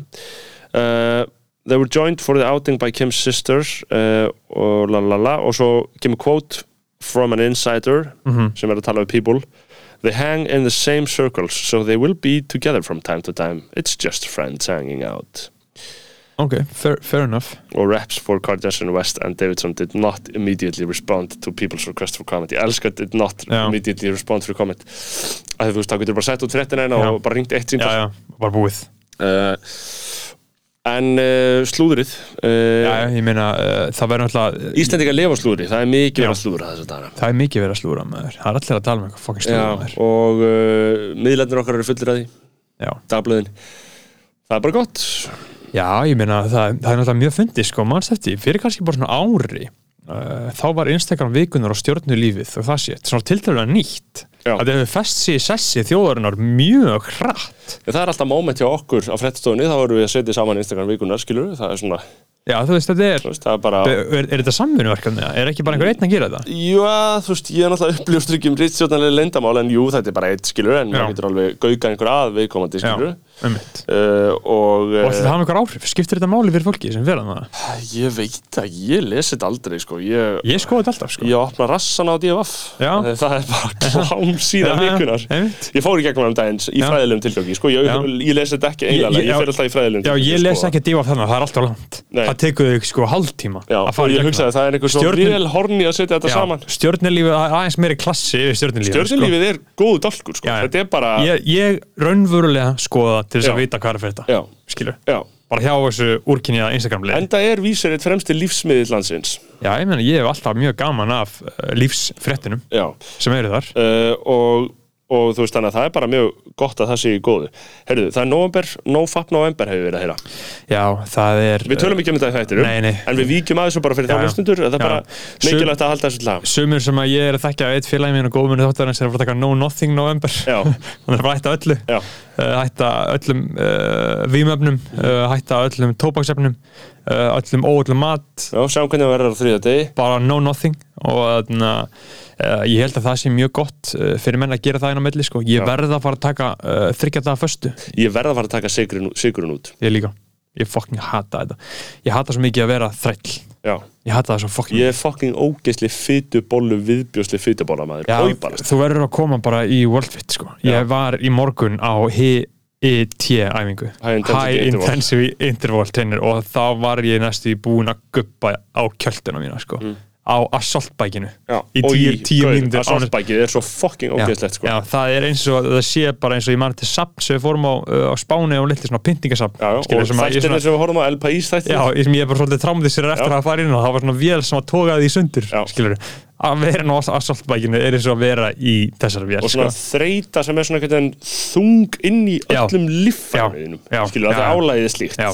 Uh, they were joined for the outing by Kim's sisters uh, og la la la og svo kemur quote from an insider sem er að tala við people They hang in the same circles so they will be together from time to time. It's just friends hanging out. Ok, fair, fair enough. Og reps for Kardashian West and Davidson did not immediately respond to people's request for comment. Ég elska did not Já. immediately respond for comment. Að þú veist, þá getur bara sett út fréttina eina Já. og bara ringt eitt sínt já, já, bara búið. Uh, En uh, slúðrið Já, uh, ég meina, það verður náttúrulega Íslendingar lifa á slúðri, það er mikið Já. verið að slúðra þess að dana Það er mikið verið að slúra maður. Það er allir að tala um eitthvað fokkin slúra Já, maður. og miðlarnir okkar eru fullir að því. Já, Dagblöðin. Það er bara gott Já ég meina, það, það er náttúrulega mjög fyndið sko, manns eftir, fyrir kannski bara svona ári uh, þá var Instagram vikunar á stjórnulífið og það sé, svona tiltölulega nýtt. Já. að það hefur fest sig í sessi þjóðarinnar mjög hratt. Það er alltaf moment hjá okkur á frettstofunni þá erum við að setja saman Instagram vikunar, skilur það er svona, Já, þú veist, þetta er, veist, það er bara er, er, þetta samvinnuverkefni? Er ekki bara einhver einn að gera þetta? Jú, þú veist, ég er náttúrulega uppljóstur ekki um rittstjórnarlega leyndamál en jú, þetta er bara eitt, skilur en Já. maður getur alveg gauka einhver að viðkomandi, skilur um mitt uh, og Og ætli það uh, hafa einhver áhrif? Skiptir þetta máli fyrir fólki sem verða það? ég veit að ég lesi þetta aldrei, sko ég, Ég skoði þetta alltaf, sko ég opna rassan á DFF Já. það er bara klám síðan Já, já, vikunar ég fór í gegnum um daginn í Já. Sko, Já. já. Já, það. Það tekur þig sko hálftíma Já, að og fara í ég hugsaði að það er einhver svo Stjörnul- vel horni að setja þetta saman Stjörnulífið er aðeins meiri klassi yfir stjörnulífið Stjörnulífið er góðu dálkur, sko, Já, já. þetta er bara ég, ég raunverulega skoða til þess Já. að vita hvað er fyrir þetta Já, skilur, já bara hjá þessu úrkynja Instagram-leið Enda er vísir eitt fremsti lífsmiðill landsins Já, ég meina, ég hef alltaf mjög gaman af uh, lífsfréttinum Já sem eru þar uh, og, og þú veist þannig að það er bara mjög gott að það sé í góðu. Herðu, það er november, nofap november hefur verið að heyra. Já, það er Við tölum ekki um þetta í nei. En við víkjum að þessu bara fyrir þá hlustundur Það er bara mikilvægt að halda þessu lag Sumur sem að ég er að þekkja eitt félagi minn og góðmunni þáttarins er að að taka No Nothing November. Já. Þannig að hætta öllu. Já, uh, hætta öllum uh, vímöfnum uh, hætta öllum tóbaksefnum. uh, öllum óöllum mat. Já, sjáum hvernig það verður á þriða degi. Bara no nothing. Og að uh, ég held að það sé mjög gott uh, fyrir menn að gera það inn á milli sko. ég Já. verð að fara að taka uh, þryggjadaða föstu. Ég verð að fara að taka sigurinn, sigurinn út. Ég líka, ég fucking hata þetta. Ég hata svo mikið að vera þræll. Já. Ég hata það svo fucking Ég er fucking ógeðsli fytu bollu viðbjósli fytubóla maður Já, Kauparast þú verður að koma bara í World Fit sko. ég var í morgun á HIT æfingu High. Intensive Interval Trainer og þá var ég næstu búin að guppa á kjölduna mína sko. á assaultbækinu Mm. Í tíu, tíu að sortbækið er svo fucking ógeðslegt sko. já, það er eins og það sé bara eins og ég mann til sapn sem við fórum á, uh, á Spáni og litli svona pyntingasapn og þættirnir sem við horfum á El País þættir Já, ég er bara svolítið trámðisir eftir Já. að fara inn og það var svona vél sem að togaði í sundur skilur að vera nú á assaultbækinu er eins og að vera í þessari vél og svona sko. þreita sem er svona þung inn í öllum já, skilur að já, það álæðið slíkt Já,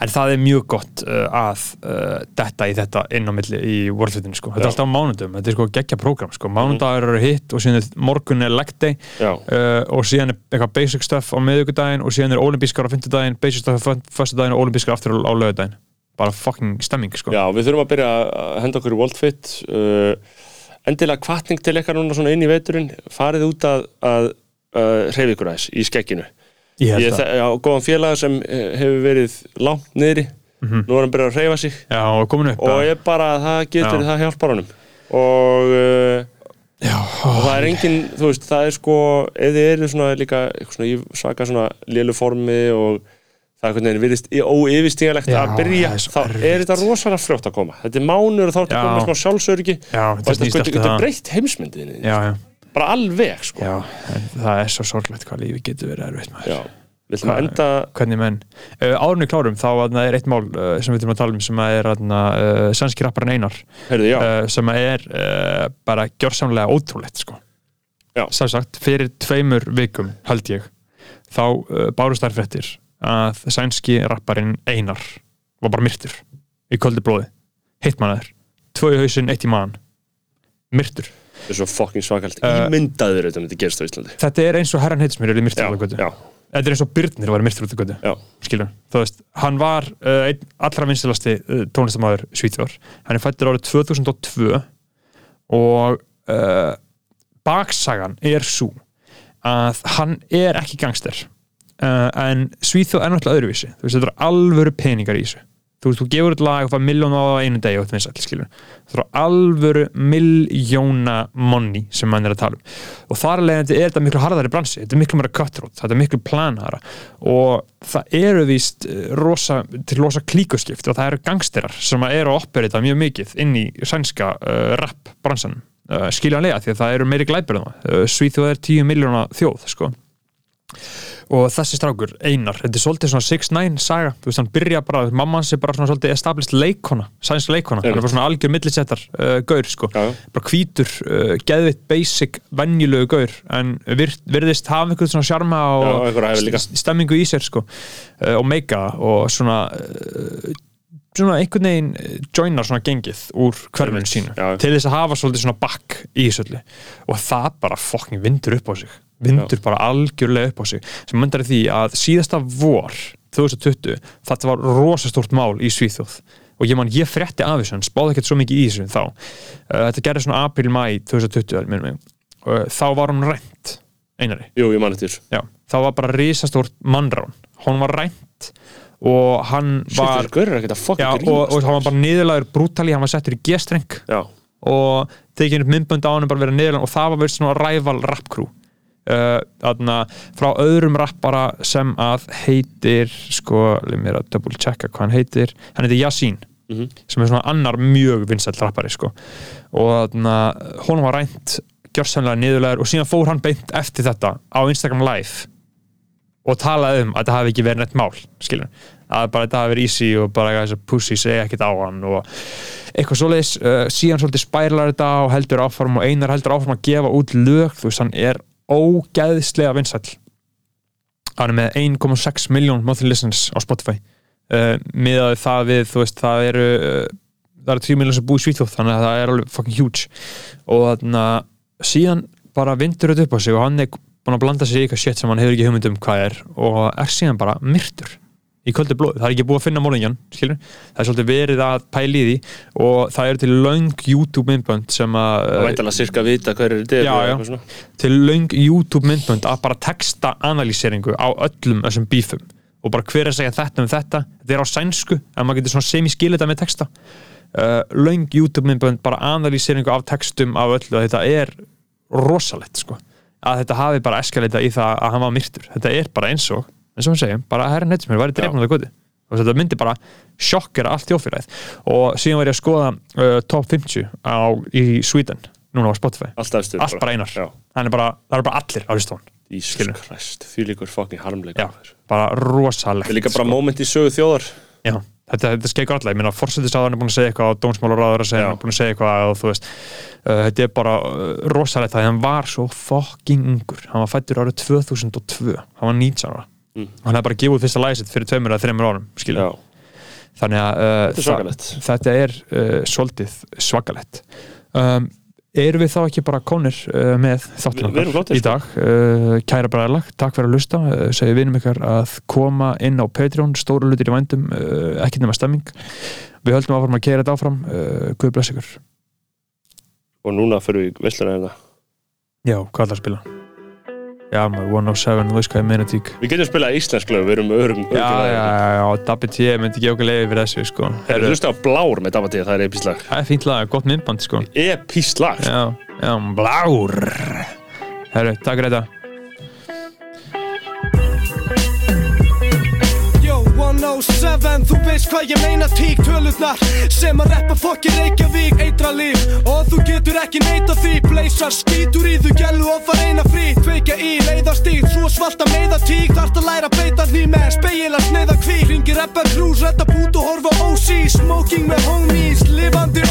en það er mjög gott uh, að uh, detta í þetta inn á milli í Worldfitinu sko. Þetta er Já. alltaf á mánudum, þetta er sko geggja prógram sko. Mánudagur eru hitt og síðan er morgun er leg day Já. uh, og síðan er eitthvað basic stuff á miðvikudaginn og síðan er olimpískar á fymtudaginn, basic stuff á fyrstudaginn og olimpískar aftur á, lögudaginn. Bara fucking stemming sko. Já, við þurfum að byrja að henda okkur í World Fit uh, endilega kvartning til eitthvað núna svona inn í veturinn farið út að, að uh, hreyfa ykkur aðeins í skegginu. Ég Ég þe- já, góðan félaga sem eh, hefur verið langt niðri. Nú er hann byrjað að hreyfa sig. Já, og og ég bara, það getur, Já. það hjálpar honum. Og uh, Já, og það er engin, þú veist, það er sko ef þið eru svona líka svona, svaka svona lélu formi og það er einhvern veginn virðist óyfirstígalegt Já, að byrja, er þá erfitt. er þetta rosalega frjótt að koma þetta er mánuður og þá Já. komið með smá sjálfsöryggi Já, og þetta þetta getur breytt heimsmyndinni já, já, bara alveg, sko það er svo sorglegt hvað lífi getur verið erfitt maður. Hvað- enda hvernig menn uh, árunni klárum þá er eitt mál uh, sem við þurfum að tala um sem er uh, sænski rapparinn Einar heyrðu, sem er bara gjörsamlega ótrúlegt sko. Já. sem sagt, fyrir tveimur vikum held ég þá bárust þær fréttir að sænski rapparinn Einar var bara myrtur í köldu blóði. Hittmannaður, tvö í hausinn, eitt í maðan myrtur. Þetta er svo fucking svakalt Uh, ímyndaður þetta myndi gerst á Íslandi. Þetta er eins og herran heitismir er myrtur út af götu. þetta er eins og Byrnir var myrtur út af götu. Þú veist, hann var uh, einn allra vinstilasti uh, tónlistamæður Svíþjór, hann er fættur árið 2002 og baksagan er svo að hann er ekki gangster uh, en Svíþjóð er náttúrulega öðruvísi. Þú veist, þetta er alvöru peningar í þessu. Þú veist, þú gefur út lag og fær miljón á einu degi og þetta vinsæll, skilur, það er alvöru miljóna money sem mann er að tala um. Og þar alveg er þetta miklu harðari bransi, þetta er miklu meira cutthroat. Þetta er miklu planhara. Og það eru víst eh, rosa, til rosa klíkuskipt og það eru gangsterar sem eru að operita mjög mikið inn í sænska uh, rap bransanum, uh, skiljanlega því að það eru meiri glæpir en það, Svíþjóð er 10 miljóna þjóð, sko og þessi strákur, Einar, þetta er svolítið svona 6-9 saga, þú veist hann byrja bara mamma hans er bara svona svolítið established leikona sæns leikona, hann er bara svona algjör millisettar uh, gaur sko, Já, já. bara hvítur uh, geðvitt basic, venjulegu gaur. En vir, virðist hafa einhvern svona sjarma Já, og st- stemmingu í sér sko. Uh, og meika og svona uh, svona einhvern veginn uh, joinar svona gengið úr hverfinu Einmitt, sínu. Já. til þess að hafa svolítið svona bakk í þessu öllu. Og það bara fokking vindur upp á sig vindur bara algjörlega upp á sig. Sem myndar því að síðasta vor 2020, þetta var rosastórt mál í Svíþjóð. Og ég man, ég frétti af þessu, en spáði ekkert svo mikið í þessu þá, uh, þetta gerði svona april-mæ 2020, minnum mig. Uh, þá var hún rænt, einari. Jú, ég man já, það var bara risastórt mannrán. Hún var rænt og hann var að já, og, og hann var bara niðurlagur brútali, hann var settur í G-streng Já, og tekið upp myndbönd á hann bara verið niðurlega og það var verið svona rival rap crew uh, frá öðrum rappara sem að heitir sko, leið mér að double checka hvað hann heitir. Hann heitir Yasin sem er svona annar mjög vinsæll rappari sko. og hún var rænt gjörsamlega niðurlegar og síðan fór hann beint eftir þetta á Instagram live og talaði um að þetta hafi ekki verið neitt mál skilur, að bara þetta hafi verið easy og bara þess að pussy segja ekkert á hann og eitthvað svoleiðis. Uh, síðan svolítið spærlar þetta og heldur áfram og einar heldur áfram að gefa út lög þú veist, hann er ógæðislega vinsæll. Hann er með 1,6 miljón monthly listens á Spotify. Uh, miðaði það við, þú veist, það eru uh, það eru 3 miljón sem búið Svíþjóð þannig að það er alveg fucking huge. Og þannig að síðan bara vindur þetta upp á sig og hann er búin að blanda sig í eitthvað shit sem hann hefur ekki hugmynd um hvað er og er síðan bara myrtur í köldu blóð, það er ekki búið að finna morðingjan skilur, það er svolítið verið að pæli í því og það eru til löng YouTube myndbönd sem að væntalega sirka vita hver er þetta já. til löng YouTube myndbönd að bara texta analýseringu á öllum þessum bífum og bara hver er að segja þetta um þetta. Þetta er á sænsku, en maður getur svona semi-skil þetta með texta. Uh, löng YouTube myndbönd, bara analýseringu af textum af öllu, þetta er rosalegt sko, að þetta hafi bara eskalita í það að hann var myrtur. Þetta er bara eins og, eins og við segjum, bara að herra neitt sem er væri drefn á það goti og þetta myndi bara sjokkera allt þjófélagið og síðan var ég að skoða uh, top 50 á, í Sweden núna á Spotify. Allt bara. einar. Er bara, það er bara allir á Jesus Skilur. Christ, því líkur fucking harmleik já, bara rosalegt Það er líka bara moment í sögu þjóðar. Já, þetta, þetta skeikur allir, ég meina fórsetistáðan er búin að segja eitthvað og dómsmálaráður að segja, er búin að segja eitthvað og þú veist, uh, þetta er bara uh, rosalegt. Það, hann var svo fucking ungur. Hann var fættur árið 2002 hann var 19 ára Mm. hann hefði bara gefið út fyrsta læsitt fyrir tveimur eða þreimur árum þannig að uh, Þetta er það- þetta er uh, svolítið svakalegt. Um, erum við þá ekki bara konir uh, með flottir, í dag? Uh, kæra bræðalag, takk fyrir að lusta uh, segja vinum ykkar að koma inn á Patreon, stóru lutir í vændum uh, ekki nema stemming. Við höldum áfram að keira þetta áfram. Guð bless ykkur. Og núna fyrir við vesluna hérna. Já, hvað ætlar að spila? Já, maður 107, þú veist hvað ég meina tík Við getum spilað íslensk lög, við erum öðrum já, já, já, Dabbi T myndi ekki okkur leiði fyrir þessu sko. Það er hlusta á blár með Dabatíða, það er epislag það er fínt lag, gott myndband sko. Epislag Já, já, blár. Herru, takk fyrir þetta 107, þú veist hvað ég meina tík Tölurnar sem að reppa fokkin Reykjavík Eitra líf. Og þú getur ekki neita því Blazer skítur í þú gælu og far eina frí. Tveikja í leiðastíð, svo svalta meiða tík. Þarft að læra að beita ný með speila sneiða kvík. Ringir reppa krús, redda bút og horfa ósí Smoking með homies, lifandi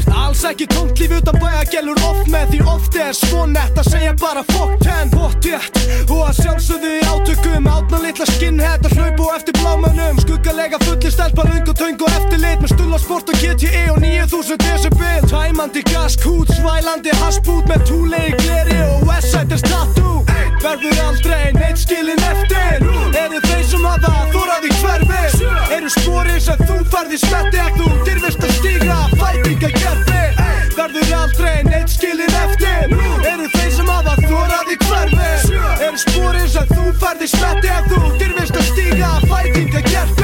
ódýrt Alls ekki tómt líf utan bæja gælur oft með Því oft er svo nett að segja bara fuck ten Pottjett og að sjálfsögðu í átökum Átna litla skinhead að hlaupa og eftir blámanum Skuggalega fullir stelpa lung og töng og eftirlit Með stulla sport og GTE og 9000 decibel. Tæmandi gaskút, svælandi haspút Með túlegi gleri og Westsiders tattoo. Verður aldrei neitt skilin eftir. Eru þeir sem hafa þórað í hverfi? Eru sporir sem þú færði smetti þú dyrfist að stíga fætinga gerfi Verður aldrei neitt skilin eftir. Eru þeir sem hafa þórað í hverfi? Eru sporir sem þú færði smetti Ef þú dyrfist að stíga fætinga gerfi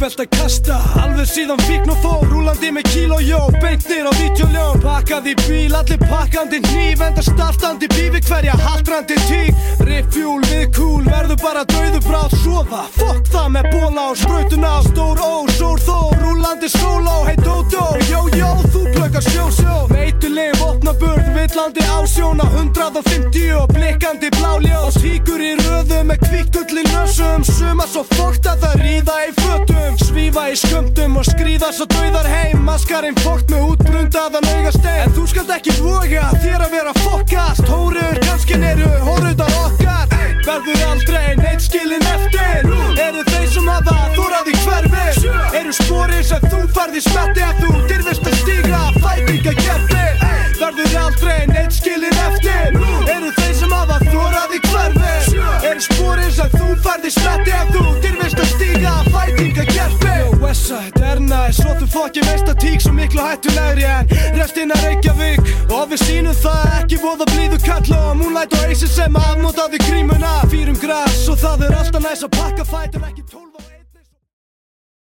Auðvelt að kasta. Alveg síðan fíkn og fór Rúlandi með kílójó Beintir á vítjuljón Pakkað í bíl, allir pakkandi hníf Enda startandi bífi hverja haldrandi tík Riffjúl við kúl Verður bara döðu bráð Sofa, fokk það með bóla og sprautuna Stór ó, sór þó Rúlandi sóló, hei Dódó Jó, jó, þú plökar sjó, sjó. Meituleg, vopnaburð, villandi ásjóna 150 og blikkandi bláljós Tíkur í röðu með kvíkgulli suma svo fókt að það ríða í fötum Svífa í skömmtum og skrýða svo dauðar heim. Maskarinn fókt með útbrundaðan augastein. En þú skalt ekki voga þér að vera fokkast. Hórur kannski eru hóruðar okkar. Verður aldrei neitt skilin eftir. Eru þeir sem hafa þórað í hverfi Eru sporir sem þú færði smetti Að þú dyrfist að stíga fætinga keppi Verður aldrei neitt skilin eftir. Eru þeir sem hafa þórað í hverfi Eru sporir sem þú færði smetti Að þú dyrfist að stíga fætinga keppi Westside er næst Svo þú fokki veist að tík svo miklu hættulegri en restina Reykjavík. Og við sínum það ekki voða blíðu kall Og Moonlight og Aces sem afnótaði grímuna. Fýrum græs og það er alltaf næst að pakka fætur ekki tól